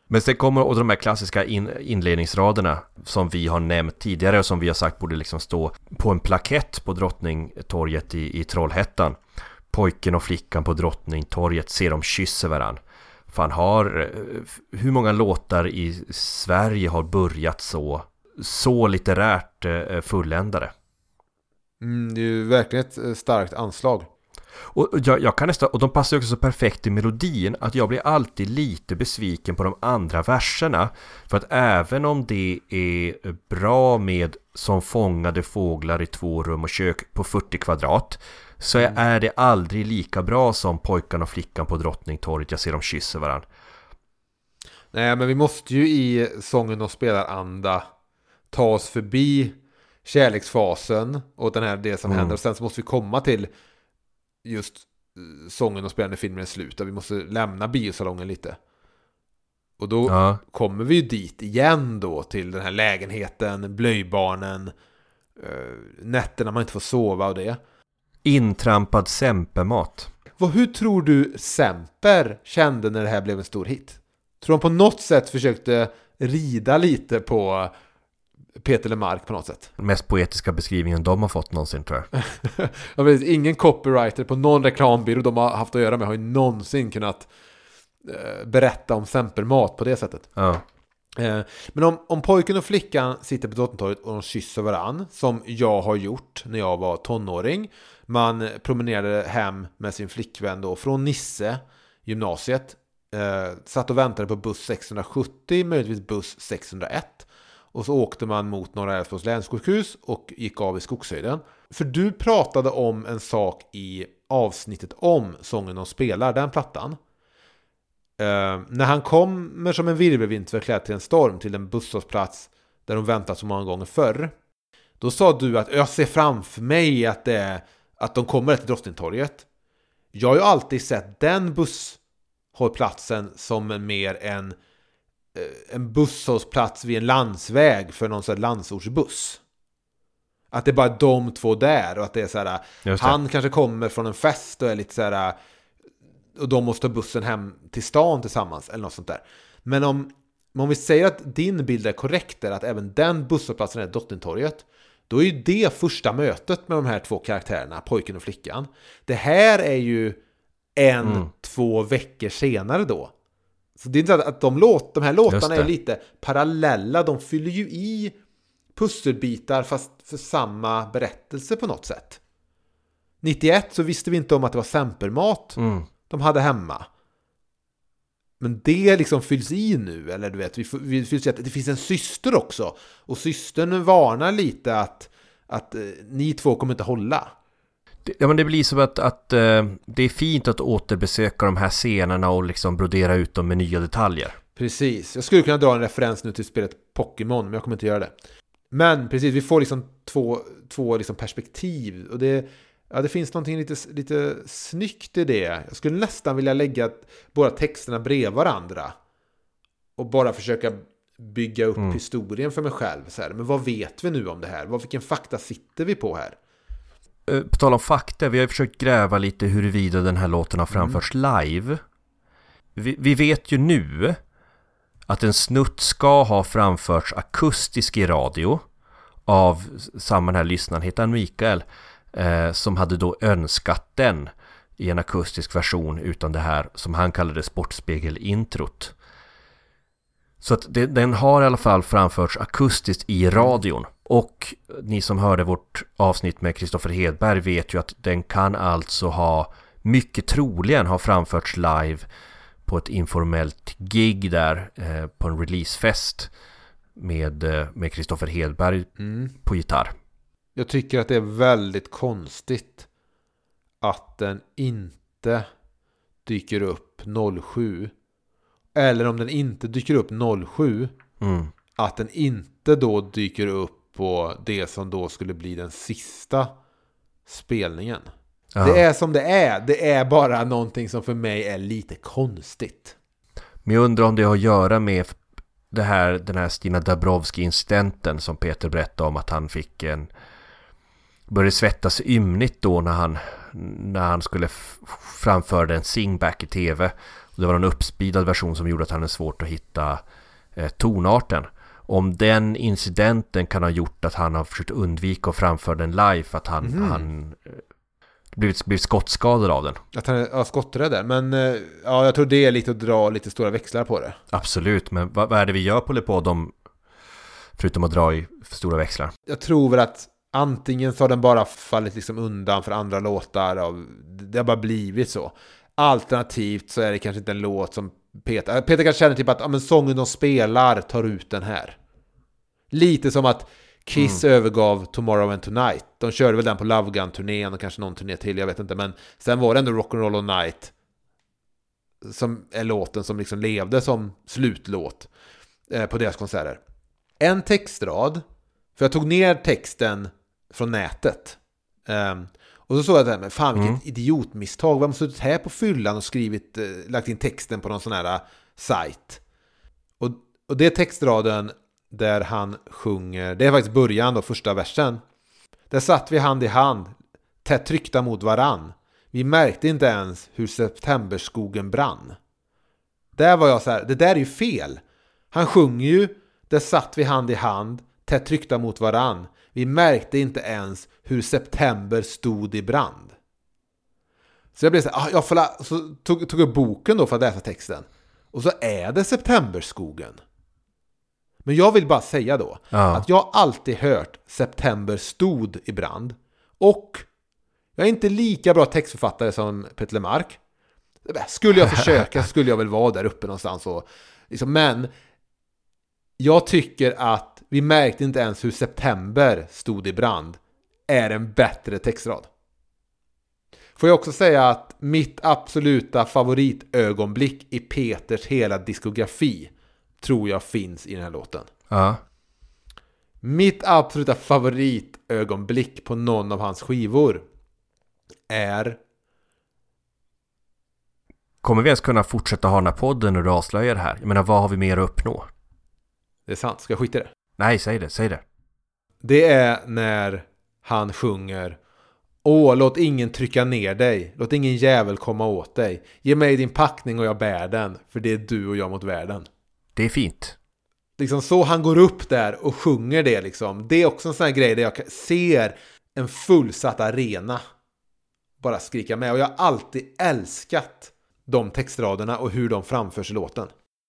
Men sen kommer och de här klassiska in, inledningsraderna som vi har nämnt tidigare och som vi har sagt borde liksom stå på en plakett på Drottningtorget i, i Trollhättan. Pojken och flickan på Drottningtorget ser de kysser varann. Fan har, eh, hur många låtar i Sverige har börjat så, så litterärt eh, fulländade? Mm, det är ju verkligen ett eh, starkt anslag. Och jag, jag, kan nästan, och de passar också så perfekt i melodin att jag blir alltid lite besviken på de andra verserna. För att även om det är bra med Som fångade fåglar i två rum och kök på 40 kvadrat så mm. är det aldrig lika bra som pojken och flickan på Drottningtorget. Jag ser dem kyssa varandra. Nej, men vi måste ju i sången och spelaranda ta oss förbi kärleksfasen och den här det som mm. händer. Och sen så måste vi komma till just eh, sången och spelande filmen är slut. Vi måste lämna biosalongen lite. Och då ja. kommer vi ju dit igen då till den här lägenheten, blöjbarnen, äh, nätterna man inte får sova och det. Intrampad Sempermat. Vad, hur tror du Semper kände när det här blev en stor hit? Tror han på något sätt försökte rida lite på Peter Lemark på något sätt? Mest poetiska beskrivningen de har fått någonsin tror jag. jag vet, ingen copywriter på någon reklambyrå de har haft att göra med har ju någonsin kunnat eh, berätta om Sempermat på det sättet. Ja. Eh, men om, om pojken och flickan sitter på Drottningtorget och de kysser varann, som jag har gjort när jag var tonåring, man promenerade hem med sin flickvän då från Nisse, gymnasiet. Eh, satt och väntade på buss 670, möjligtvis buss 601. Och så åkte man mot Norra Älvsborgs länssjukhus och gick av i Skogshöjden. För du pratade om en sak i avsnittet om sången de spelar, den plattan. Eh, när han kommer som en virvelvind förklädd till en storm till en busshållplats där de väntat så många gånger förr. Då sa du att jag ser framför mig att det är att de kommer till Drottningtorget. Jag har ju alltid sett den busshållplatsen som mer en, en busshållplats vid en landsväg för någon sån landsortsbuss. Att det är bara de två där och att det är så här, han kanske kommer från en fest och är lite så här, och de måste ta bussen hem till stan tillsammans eller något sånt där. Men om, om vi säger att din bild är korrekt, är att även den busshållplatsen är Drottningtorget, då är ju det första mötet med de här två karaktärerna, pojken och flickan. Det här är ju en, mm. två veckor senare då. Så det är inte att de, låt, de här låtarna är lite parallella, de fyller ju i pusselbitar fast för samma berättelse på något sätt. 91 så visste vi inte om att det var sempermat mm. de hade hemma. Men det liksom fylls i nu, eller du vet, vi, vi fylls i att det finns en syster också. Och systern varnar lite att, att eh, ni två kommer inte hålla. Ja men det blir som att, att eh, det är fint att återbesöka de här scenerna och liksom brodera ut dem med nya detaljer. Precis, jag skulle kunna dra en referens nu till spelet Pokémon, men jag kommer inte göra det. Men precis, vi får liksom två, två liksom perspektiv. Och det, Ja, det finns någonting lite, lite snyggt i det. Jag skulle nästan vilja lägga båda texterna bredvid varandra. Och bara försöka bygga upp mm. historien för mig själv. Så här. Men vad vet vi nu om det här? Vad, vilken fakta sitter vi på här? Eh, på tal om fakta, vi har försökt gräva lite huruvida den här låten har framförts mm. live. Vi, vi, vet ju nu att en snutt ska ha framförts akustisk i radio av samma den här lyssnaren, heter han Mikael? eh, som hade då önskat den i en akustisk version utan det här som han kallade sportspegel-introt. Så att det, den har i alla fall framförts akustiskt i radion. Och ni som hörde vårt avsnitt med Kristoffer Hedberg vet ju att den kan alltså ha mycket troligen ha framförts live på ett informellt gig där eh, på en releasefest med eh, med Kristoffer Hedberg mm. på gitarr. Jag tycker att det är väldigt konstigt att den inte dyker upp 07. Eller om den inte dyker upp 07. Mm. Att den inte då dyker upp på det som då skulle bli den sista spelningen. Ja. Det är som det är. Det är bara någonting som för mig är lite konstigt. Men jag undrar om det har att göra med det här, den här Stina Dabrowski-incidenten som Peter berättade om att han fick en började svettas ymnigt då när han, när han skulle framföra en singback i tv. Och det var en uppspeedad version som gjorde att han hade svårt att hitta eh, tonarten. Om den incidenten kan ha gjort att han har försökt undvika att framföra den live, att han, mm. han eh, blivit, blivit skottskadad av den. Att han är ja, skotträdd. Men eh, ja, jag tror det är lite att dra lite stora växlar på det. Absolut, men vad, vad är det vi gör på Lepod om förutom att dra i för stora växlar? Jag tror väl att antingen så har den bara fallit liksom undan för andra låtar. Av, det har bara blivit så. Alternativt så är det kanske inte en låt som Peter... Peter kanske känner typ att ja, men sången de spelar tar ut den här. Lite som att Kiss övergav Tomorrow and Tonight. De körde väl den på Love Gun-turnén och kanske någon turné till, jag vet inte. Men sen var det ändå Rock'n'Roll All Night. Som är låten som liksom levde som slutlåt eh, på deras konserter. En textrad, för jag tog ner texten från nätet. Ehm, och så såg jag det här med, fan vilket idiotmisstag. Vem har suttit här på fyllan och skrivit, eh, lagt in texten på någon sån här eh, sajt? Och, och det är textraden där han sjunger, det är faktiskt början då, första versen. Där satt vi hand i hand, tätt tryckta mot varann. Vi märkte inte ens hur septemberskogen brann. Där var jag så här, det där är ju fel. Han sjunger ju, där satt vi hand i hand, tätt tryckta mot varann. Vi märkte inte ens hur september stod i brand. Så jag blev så här, ah, jag får så tog, tog upp boken då för att läsa texten. Och så är det septemberskogen. Men jag vill bara säga då Ja. att jag alltid hört September stod i brand. Och jag är inte lika bra textförfattare som Peter Lemark. Skulle jag försöka skulle jag väl vara där uppe någonstans. Och, liksom, men jag tycker att vi märkte inte ens hur September stod i brand är en bättre textrad. Får jag också säga att mitt absoluta favoritögonblick i Peters hela diskografi tror jag finns i den här låten. Ja. Mitt absoluta favoritögonblick på någon av hans skivor är... Kommer vi ens kunna fortsätta ha den här podden när du avslöjar det här? Jag menar, vad har vi mer att uppnå? Det är sant, ska jag skita i det? Nej, säg det, säg det. Det är när han sjunger Åh, låt ingen trycka ner dig. Låt ingen jävel komma åt dig. Ge mig din packning och jag bär den. För det är du och jag mot världen. Det är fint. Liksom så han går upp där och sjunger det liksom. Det är också en sån här grej där jag ser en fullsatt arena bara skrika med. Och jag har alltid älskat de textraderna och hur de framförs i låten.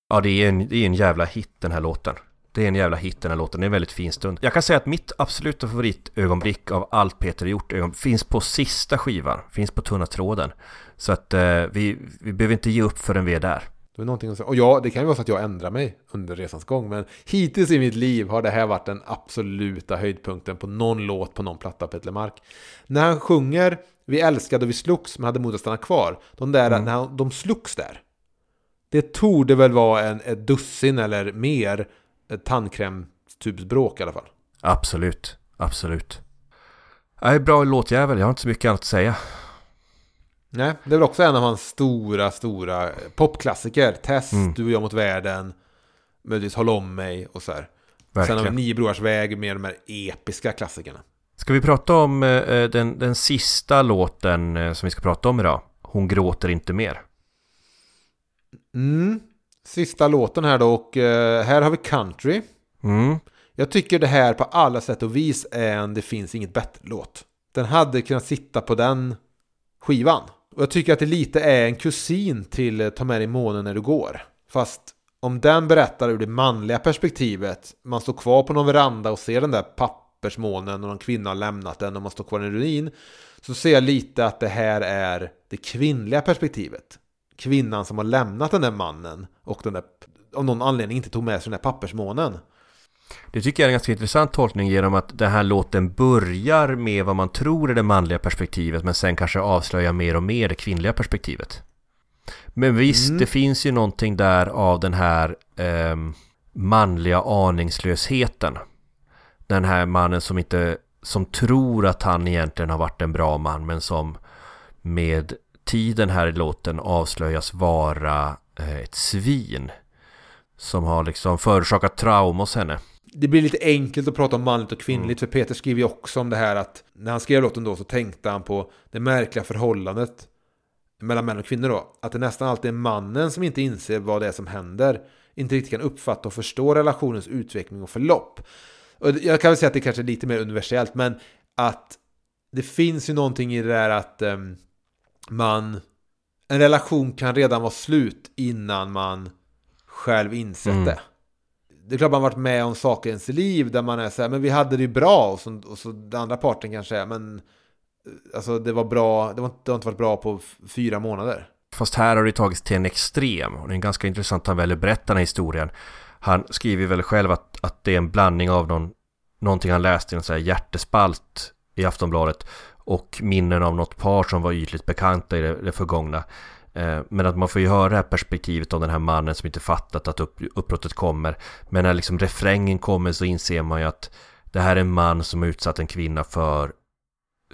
Ja, det är, en, det är en jävla hit den här låten. Det är en jävla hit den här låten. Det är en väldigt fin stund. Jag kan säga att mitt absoluta favoritögonblick av allt Peter har gjort finns på sista skivan. Finns på tunna tråden. Så att eh, vi, vi behöver inte ge upp förrän vi är där. Det är någonting säga. Och ja, det kan ju vara så att jag ändrar mig under resans gång. Men hittills i mitt liv har det här varit den absoluta höjdpunkten på någon låt på någon platta Peter Lemark. När han sjunger Vi älskade och vi slogs men hade mod att stanna kvar. De där, när han, de slogs där. Det torde väl vara en, ett dussin eller mer tandkrämstubsbråk i alla fall. Absolut, absolut. Är bra låtjävel, jag har inte så mycket annat att säga. Nej, det är väl också en av hans stora, stora popklassiker. Test, Mm. Du och jag mot världen. Möjligtvis Håll om mig och så här. Sen har vi Verkligen. Nio brorars väg med de här episka klassikerna. Ska vi prata om eh, den, den sista låten eh, som vi ska prata om idag? Hon gråter inte mer. Mm. Sista låten här då och eh, här har vi country. Mm. Jag tycker det här på alla sätt och vis är en Det finns inget bättre-låt. Den hade kunnat sitta på den skivan. Och jag tycker att det lite är en kusin till eh, Ta med dig månen när du går. Fast om den berättar ur det manliga perspektivet, man står kvar på någon veranda och ser den där pappersmånen och någon kvinna har lämnat den och man står kvar i en ruin. Så ser jag lite att det här är det kvinnliga perspektivet. Kvinnan som har lämnat den där mannen och den där, av någon anledning inte tog med sig den där pappersmånen. Det tycker jag är en ganska intressant tolkning genom att den här låten börjar med vad man tror är det manliga perspektivet men sen kanske avslöjar mer och mer det kvinnliga perspektivet. Men visst, Mm. det finns ju någonting där av den här ehm, manliga aningslösheten. Den här mannen som inte, som tror att han egentligen har varit en bra man men som med tiden här i låten avslöjas vara eh, ett svin. Som har liksom förorsakat trauma hos henne. Det blir lite enkelt att prata om manligt och kvinnligt för Peter skriver ju också om det här att när han skrev låten då så tänkte han på det märkliga förhållandet mellan män och kvinnor då. Att det nästan alltid är mannen som inte inser vad det är som händer. Inte riktigt kan uppfatta och förstå relationens utveckling och förlopp. Och jag kan väl säga att det kanske är lite mer universellt men att det finns ju någonting i det där att ehm, man... En relation kan redan vara slut innan man själv insett Mm. det. Det är klart man varit med om saker i ens liv där man är så här, men vi hade det ju bra och så, och så den andra parten kanske är, men eh, alltså det var bra, det, var, det har inte varit bra på fyra månader. Fast här har det tagits till en extrem och det är ganska intressant att han väljer att berätta den här historien. Han skriver väl själv att, att det är en blandning av någon, någonting han läste i en sån här hjärtespalt i Aftonbladet och minnen av något par som var ytligt bekanta i det, det förgångna. Eh, Men att man får ju höra det här perspektivet av den här mannen som inte fattat att upp, uppbrottet kommer. Men när liksom refrängen kommer så inser man ju att det här är en man som har utsatt en kvinna för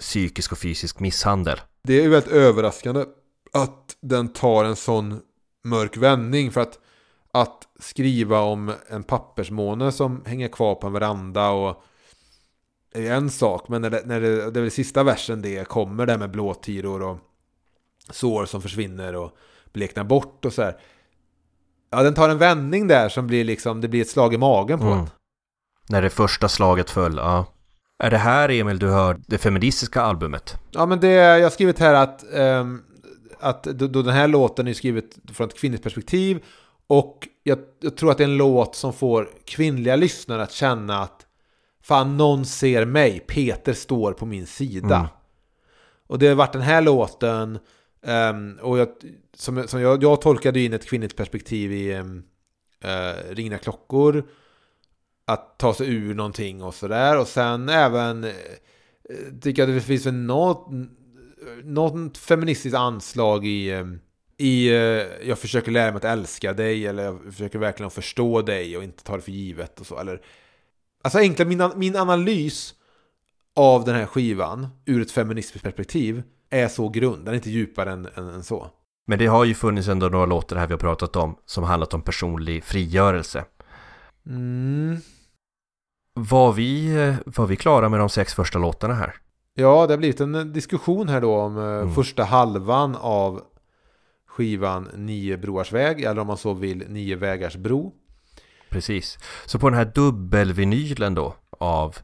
psykisk och fysisk misshandel. Det är ju väldigt överraskande att den tar en sån mörk vändning för att att skriva om en pappersmåne som hänger kvar på en veranda och är ju en sak, men när det, när det, det är väl sista versen det kommer det med blåtiror och sår som försvinner och bleknar bort och så här. Ja, den tar en vändning där som blir liksom, det blir ett slag i magen på Mm. en. När det första slaget föll, ja. Är det här, Emil, du hör det feministiska albumet? Ja, men det, jag har skrivit här att, ehm, att då, då den här låten är skrivet från ett kvinnligt perspektiv och jag, jag tror att det är en låt som får kvinnliga lyssnare att känna att fan, någon ser mig, Peter står på min sida. Mm. Och det har varit den här låten ehm, och jag, som, som jag, jag tolkade in ett kvinnligt perspektiv i um, Ringna klockor att ta sig ur någonting och sådär. Och sen även eh, tycker jag att det finns väl något, något feministiskt anslag i, eh, i eh, jag försöker lära mig att älska dig eller jag försöker verkligen förstå dig och inte ta det för givet och så. Eller, alltså egentligen min, min analys av den här skivan ur ett feministiskt perspektiv är så grund. Den är inte djupare än, än, än så. Men det har ju funnits ändå några låtar här vi har pratat om som handlat om personlig frigörelse. Mm. Var vi, var vi klara med de sex första låtarna här? Ja, det har blivit en diskussion här då om eh, Mm. första halvan av skivan Nio broars väg, eller om man så vill Nio vägars bro. Precis. Så på den här dubbelvinylen då av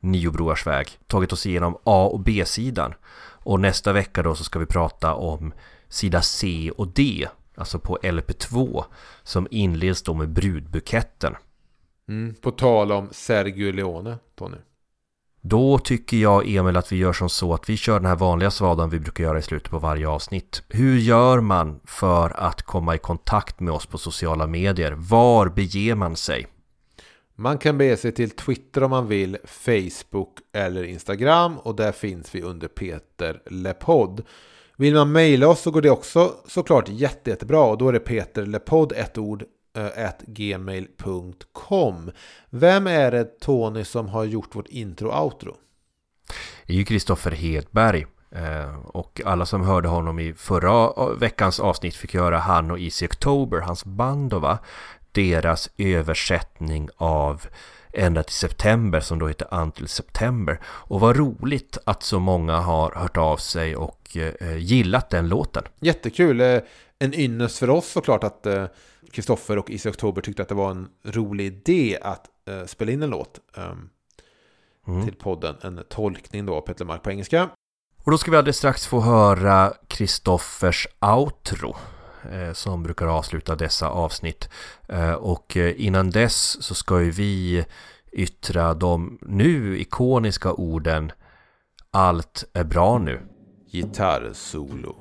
Nio broars väg tagit oss igenom A och B-sidan. Och nästa vecka då så ska vi prata om sida C och D, alltså på LP2 som inleds då med brudbuketten. Mm. På tal om Sergio Leone, Tony. Då tycker jag, Emil, att vi gör som så att vi kör den här vanliga svadan vi brukar göra i slutet på varje avsnitt. Hur gör man för att komma i kontakt med oss på sociala medier? Var beger man sig? Man kan bege sig till Twitter om man vill, Facebook eller Instagram och där finns vi under Peter Lepodd. Vill man mejla oss så går det också såklart jätte, jättebra och då är det peterlepodd, ett ord, gmail.com. Vem är det Tony som har gjort vårt intro och outro? Det är ju Kristoffer Hedberg. Eh, Och alla som hörde honom i förra veckans avsnitt fick höra han och Easy October, hans band då va? Deras översättning av Ända till September som då heter Until September. Och vad roligt att så många har hört av sig och eh, gillat den låten. Jättekul! Eh, En ynnest för oss såklart att Kristoffer och Easy October tyckte att det var en rolig idé att eh, spela in en låt ehm, Mm. till podden. En tolkning då av Peter Mark på engelska. Och då ska vi alldeles strax få höra Kristoffers outro eh, som brukar avsluta dessa avsnitt. Eh, och eh, innan dess så ska ju vi yttra de nu ikoniska orden Allt är bra nu. Gitarrsolo.